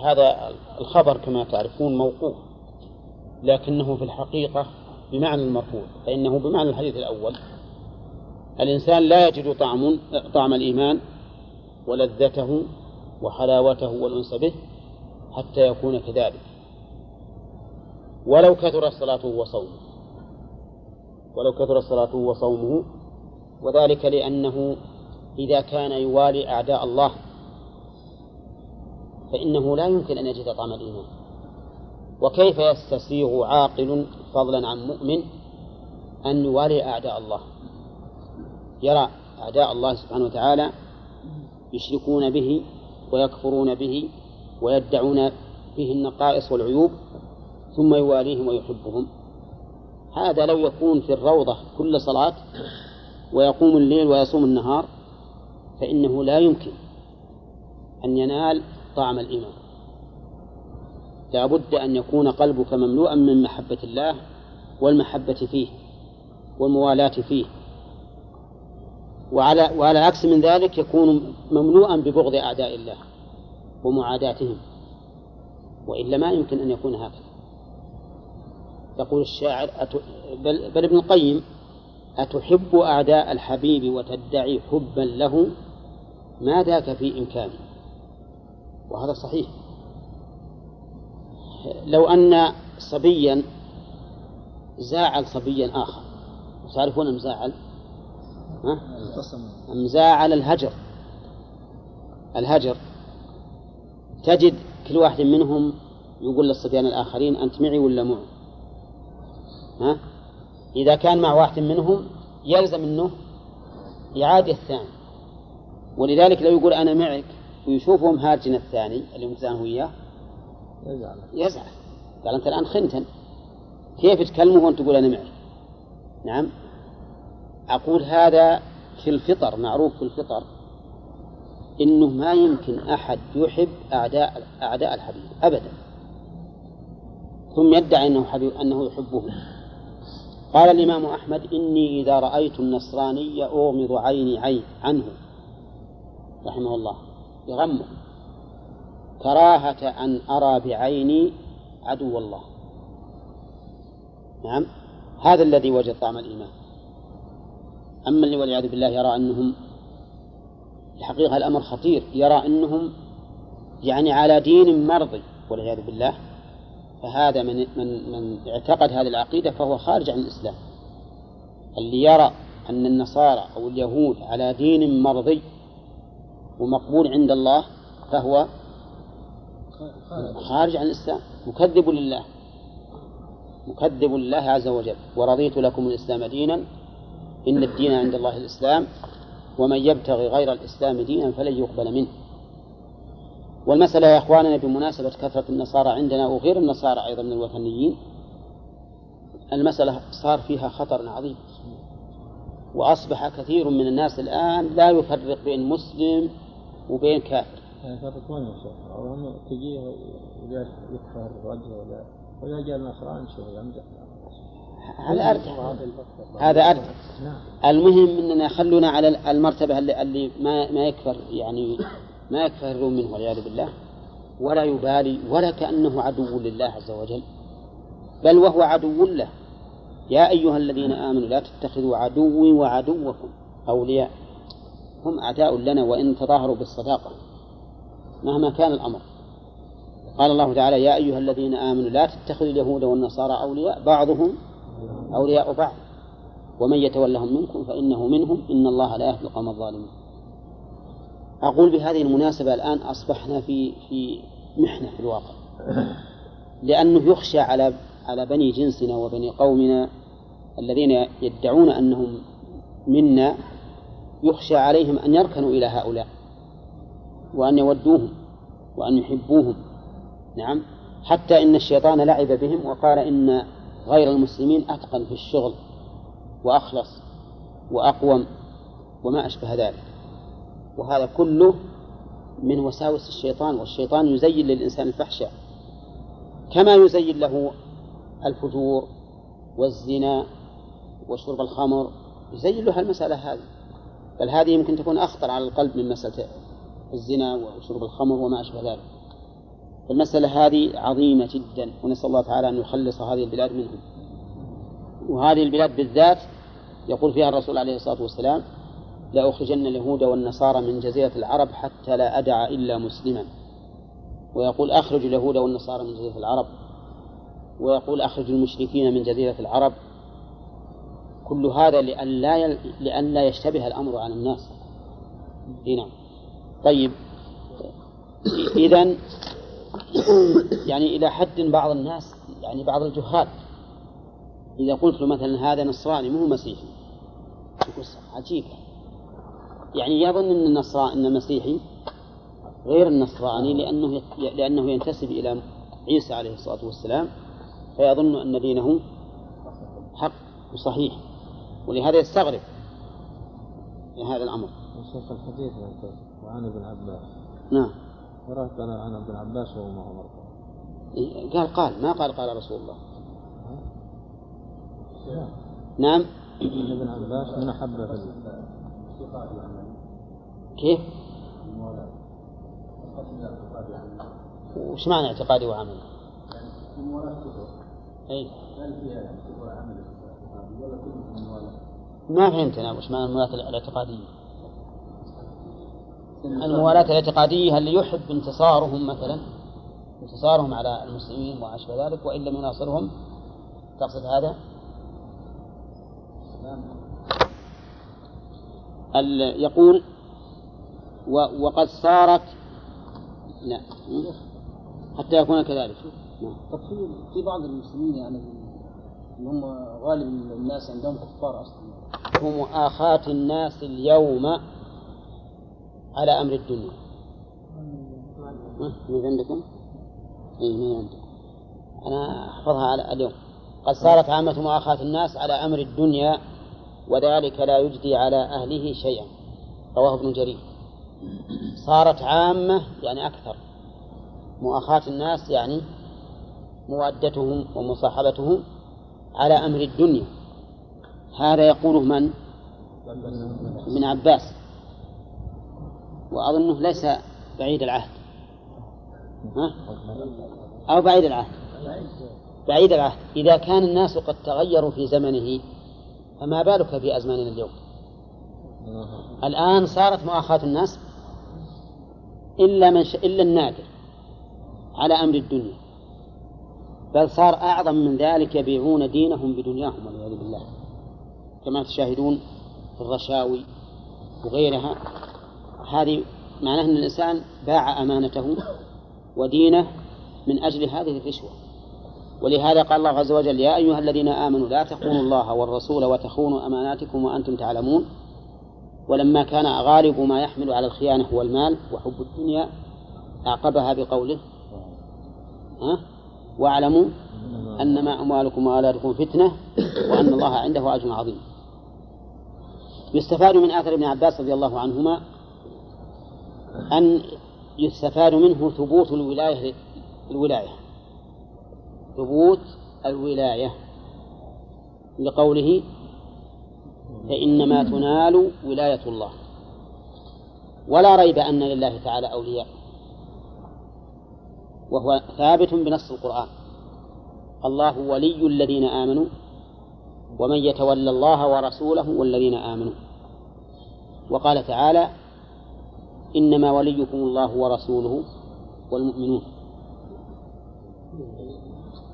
هذا الخبر كما تعرفون موقوف لكنه في الحقيقة بمعنى المرفوع فإنه بمعنى الحديث الأول. الإنسان لا يجد طعم طعم الإيمان ولذته وحلاوته والأنس به حتى يكون كذلك. ولو كثرت صلاته وصومه. ولو كثرت صلاته وصومه. وذلك لأنه إذا كان يوالي أعداء الله فإنه لا يمكن أن يجد طعم الإيمان. وكيف يستسيغ عاقل فضلا عن مؤمن أن يوالي أعداء الله؟ يرى أعداء الله سبحانه وتعالى يشركون به ويكفرون به ويدعون فيه النقائص والعيوب ثم يواليهم ويحبهم. هذا لو يكون في الروضة كل صلاة ويقوم الليل ويصوم النهار فإنه لا يمكن أن ينال طعم الإيمان. لا بد أن يكون قلبك مملوءا من محبة الله والمحبة فيه والموالاة فيه. وعلى وعلى عكس من ذلك يكون مملوءا ببغض أعداء الله ومعاداتهم وإلا ما يمكن أن يكون هكذا. يقول الشاعر بل, بل ابن القيم أتحب أعداء الحبيب وتدعي حبا له؟ ما ذاك في إمكانه وهذا صحيح. لو أن صبيا زاعل صبيا آخر تعرفون المزاعل ها؟ المزاعل الهجر. الهجر. تجد كل واحد منهم يقول للصبيان الآخرين أنت معي ولا معي؟ ها؟ إذا كان مع واحد منهم يلزم أنه يعادي الثاني. ولذلك لو يقول أنا معك ويشوفهم هارجن الثاني اللي متزاحم وياه يزعل. يزعل. قال أنت الآن خنتن. كيف تكلمه وأنت تقول أنا معك؟ نعم. أقول هذا في الفطر معروف في الفطر إنه ما يمكن أحد يحب أعداء أعداء الحبيب أبدا. ثم يدعي أنه حبيب أنه يحبه. قال الإمام أحمد إني إذا رأيت النصراني أغمض عيني عين عنه. رحمه الله. يغمه كراهة أن أرى بعيني عدو الله. نعم. هذا الذي وجد طعم الإيمان. أما اللي والعياذ بالله يرى أنهم الحقيقة الأمر خطير. يرى أنهم يعني على دين مرضي والعياذ بالله. فهذا من من من اعتقد هذه العقيدة فهو خارج عن الإسلام. اللي يرى أن النصارى أو اليهود على دين مرضي ومقبول عند الله فهو خارج عن الإسلام. مكذب لله. مكذب لله عز وجل. ورضيت لكم الإسلام دينا. إن الدين عند الله الإسلام. ومن يبتغي غير الإسلام دينا فلن يقبل منه. والمسألة يا إخواننا بمناسبة كثرة النصارى عندنا وغير النصارى أيضا من الوثنيين المسألة صار فيها خطر عظيم. وأصبح كثير من الناس الآن لا يفرق بين مسلم وبين كافر. يفرقون يا شيخ هم تجيه يكفر وجهه ولا وإذا جاء يمدح هذا أردع هذا أردع نعم. المهم أننا خلونا على المرتبة اللي, اللي ما ما يكفر يعني ما يكفرون منه والعياذ بالله ولا يبالي ولا كأنه عدو لله عز وجل بل وهو عدو له. يا أيها الذين آمنوا لا تتخذوا عدوي وعدوكم أولياء هم أعداء لنا وإن تظاهروا بالصداقة مهما كان الأمر. قال الله تعالى يا أيها الذين آمنوا لا تتخذوا اليهود والنصارى أولياء بعضهم أولياء بعض ومن يتولهم منكم فإنه منهم إن الله لا يهدي القوم الظالمين. أقول بهذه المناسبة الآن أصبحنا في في محنة في الواقع. لأنه يخشى على على بني جنسنا وبني قومنا الذين يدعون أنهم منا يخشى عليهم أن يركنوا إلى هؤلاء وأن يودوهم وأن يحبوهم. نعم. حتى إن الشيطان لعب بهم وقال إن غير المسلمين أتقن في الشغل وأخلص وأقوم وما أشبه ذلك. وهذا كله من وساوس الشيطان والشيطان يزين للإنسان الفحشاء. كما يزين له الفجور والزنا وشرب الخمر يزين له المسألة هذه. بل هذه يمكن تكون أخطر على القلب من مسألة الزنا وشرب الخمر وما أشبه ذلك. المسألة هذه عظيمة جدا ونسأل الله تعالى أن يخلص هذه البلاد منهم وهذه البلاد بالذات يقول فيها الرسول عليه الصلاة والسلام لأخرجن اليهود والنصارى من جزيرة العرب حتى لا أدع إلا مسلما. ويقول أخرج اليهود والنصارى من جزيرة العرب. ويقول أخرج المشركين من جزيرة العرب. كل هذا لأن لا يل... لأن لا يشتبه الأمر على الناس. نعم. طيب. إذا يعني إلى حد بعض الناس يعني بعض الجهال. إذا قلت له مثلا هذا نصراني مو مسيحي. يقول عجيب. يعني يظن أن النصراني أن المسيحي غير النصراني لأنه لأنه ينتسب إلى عيسى عليه الصلاة والسلام فيظن أن دينه حق وصحيح ولهذا يستغرب من هذا الأمر. شيخ الحديث وعن ابن عباس. نعم. قرأت أنا عن ابن عباس وهو ما هو إيه، قال قال ما قال قال رسول الله. نعم. ابن عباس من أحب في كيف؟ وش معنى اعتقادي وعملي؟ أي. ما فهمت أنا وش معنى الموالاة الاعتقادية؟ الموالاة الاعتقادية اللي يحب انتصارهم مثلا انتصارهم على المسلمين وما أشبه ذلك وإن لم يناصرهم تقصد هذا؟ يقول وقد صارت لا. حتى يكون كذلك. نعم. طب في في بعض المسلمين يعني اللي هم غالب الناس عندهم كفار أصلا. هم مؤاخاة الناس اليوم على أمر الدنيا. من عندكم؟ اي من عندكم. أنا أحفظها على اليوم. قد صارت عامة مؤاخاة الناس على أمر الدنيا وذلك لا يجدي على أهله شيئا. رواه ابن جرير. صارت عامة يعني أكثر. مؤاخاة الناس يعني مودتهم ومصاحبتهم على أمر الدنيا. هذا يقوله من؟ ابن عباس. وأظنه ليس بعيد العهد. ها؟ أو بعيد العهد. بعيد العهد. إذا كان الناس قد تغيروا في زمنه فما بالك في أزماننا اليوم؟ الآن صارت مؤاخاة الناس إلا من ش... إلا النادر على أمر الدنيا. بل صار أعظم من ذلك يبيعون دينهم بدنياهم والعياذ بالله. كما تشاهدون في الرشاوي وغيرها هذه معناه أن الإنسان باع أمانته ودينه من أجل هذه الرشوة. ولهذا قال الله عز وجل يا أيها الذين آمنوا لا تخونوا الله والرسول وتخونوا أماناتكم وأنتم تعلمون. ولما كان غالب ما يحمل على الخيانة هو المال وحب الدنيا أعقبها بقوله ها؟ واعلموا أنما أموالكم وأولادكم فتنة وأن الله عنده أجر عظيم. يستفاد من آثار ابن عباس رضي الله عنهما أن يستفاد منه ثبوت الولاية الولاية. ثبوت الولاية. لقوله فإنما تنال ولاية الله. ولا ريب أن لله تعالى أولياء. وهو ثابت بنص القرآن. الله ولي الذين آمنوا ومن يتولى الله ورسوله والذين آمنوا. وقال تعالى إنما وليكم الله ورسوله والمؤمنون.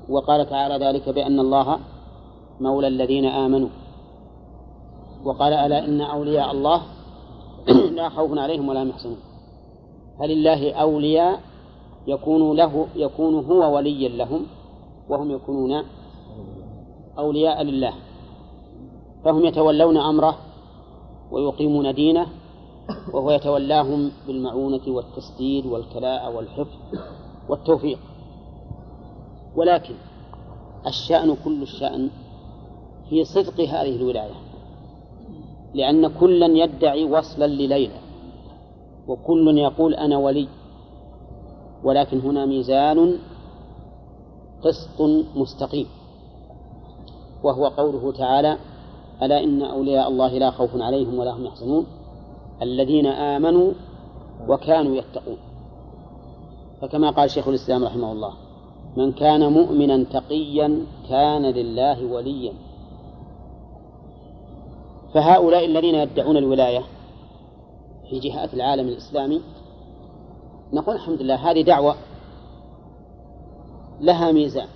وقال تعالى ذلك بأن الله مولى الذين آمنوا. وقال ألا إن أولياء الله لا خوف عليهم ولا هم يحزنون. فلله أولياء يكون له يكون هو وليا لهم وهم يكونون أولياء لله. فهم يتولون أمره ويقيمون دينه وهو يتولاهم بالمعونة والتسديد والكلاء والحفظ والتوفيق. ولكن الشأن كل الشأن في صدق هذه الولاية لأن كلا يدعي وصلا لليلى وكل يقول أنا ولي ولكن هنا ميزان قسط مستقيم وهو قوله تعالى ألا إن أولياء الله لا خوف عليهم ولا هم يحزنون الذين آمنوا وكانوا يتقون. فكما قال شيخ الإسلام رحمه الله من كان مؤمنا تقيا كان لله وليا. فهؤلاء الذين يدعون الولاية في جهات العالم الإسلامي نقول الحمد لله هذه دعوة لها ميزان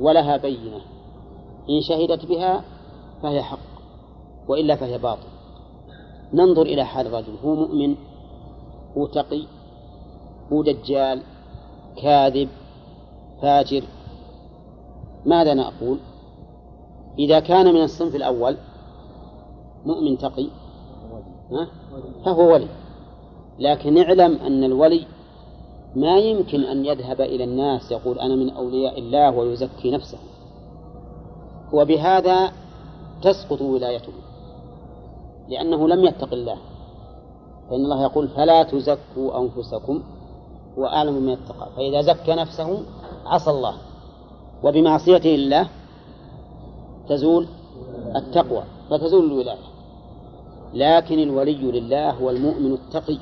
ولها بينة. إن شهدت بها فهي حق وإلا فهي باطل. ننظر إلى حال الرجل هو مؤمن هو تقي هو دجال كاذب فاجر. ماذا نقول إذا كان من الصنف الأول مؤمن تقي فهو ولي. لكن اعلم أن الولي ما يمكن أن يذهب إلى الناس يقول أنا من أولياء الله ويزكي نفسه. وبهذا تسقط ولايته لأنه لم يتق الله. فإن الله يقول فلا تزكوا أنفسكم هو أعلم من يتقى. فإذا زكى نفسه عصى الله. وبمعصيته لله تزول التقوى فتزول الولاية. لكن الولي لله هو المؤمن التقي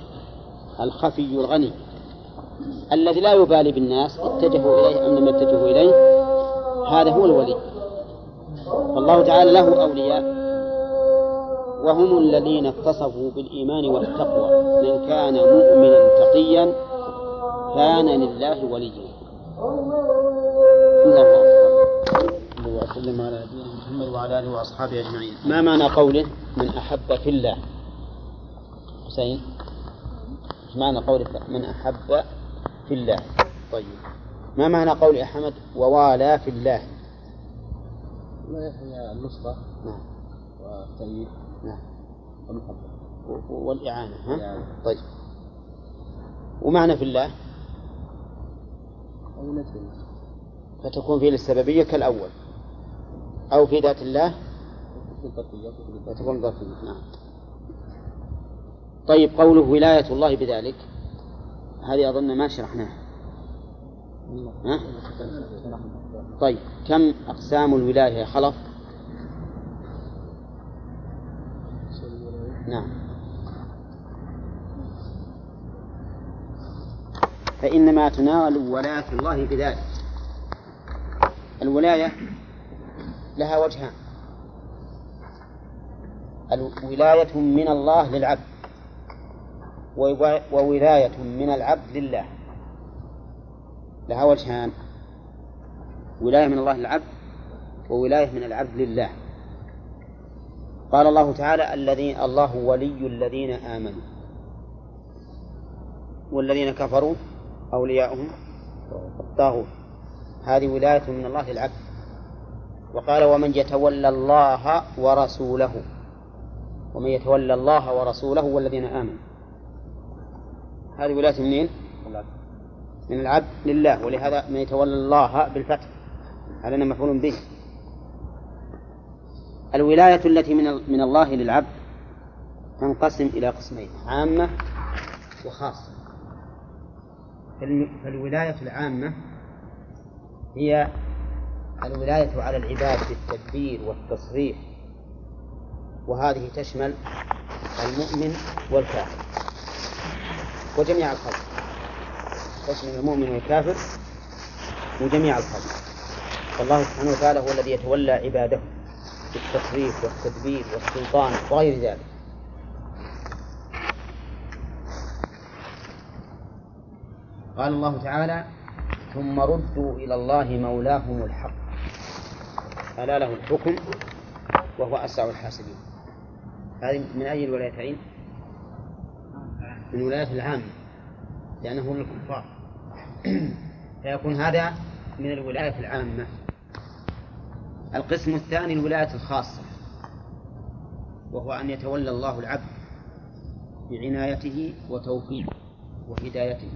الخفي الغني الذي لا يبالي بالناس اتجهوا إليه أم لم يتجهوا إليه هذا هو الولي. فالله تعالى له أولياء وهم الذين اتصفوا بالإيمان والتقوى من كان مؤمنا تقيا كان لله وليا. الله وسلم على نبينا محمد وعلى آله وأصحابه أجمعين ما معنى قوله من أحب في الله؟ حسين؟ إيش معنى قوله من أحب في الله؟ طيب. ما معنى قول أحمد ووالى في الله؟ هي النصرة نعم. والتأييد. نعم. والمحبة. والإعانة ها؟ الإعانة. طيب. ومعنى في الله؟ فتكون فيه للسببية كالأول. أو في ذات الله. فتكون ظرفية نعم. طيب قوله ولاية الله بذلك. هذه أظن ما شرحناها. ها؟ طيب كم أقسام الولاية خلف نعم. فإنما تنال ولاية الله بذلك. الولاية لها وجهان. الولاية من الله للعبد وولاية من العبد لله. لها وجهان. ولاية من الله للعبد وولاية من العبد لله. قال الله تعالى الذين الله ولي الذين آمنوا. والذين كفروا أولياؤهم الطاغوت هذه ولاية من الله للعبد. وقال ومن يتولى الله ورسوله ومن يتولى الله ورسوله والذين آمنوا. هذه ولاية منين؟ من العبد لله. ولهذا من يتولى الله بالفتح. علينا مفعول به. الولاية التي من من الله للعبد تنقسم إلى قسمين عامة وخاصة. فالولاية العامة هي الولاية على العباد بالتدبير والتصريف وهذه تشمل المؤمن والكافر وجميع الخلق. تشمل المؤمن والكافر وجميع الخلق. فالله سبحانه وتعالى هو الذي يتولى عباده بالتصريف والتدبير والسلطان وغير ذلك. قال الله تعالى ثم ردوا إلى الله مولاهم الحق. ألا له الحكم وهو أسرع الحاسبين هذه من أي الولايتين؟ من الولايات العامة لأنه للكفار فيكون هذا من الولاية العامة. القسم الثاني الولاية الخاصة وهو أن يتولى الله العبد بعنايته وتوفيقه وهدايته.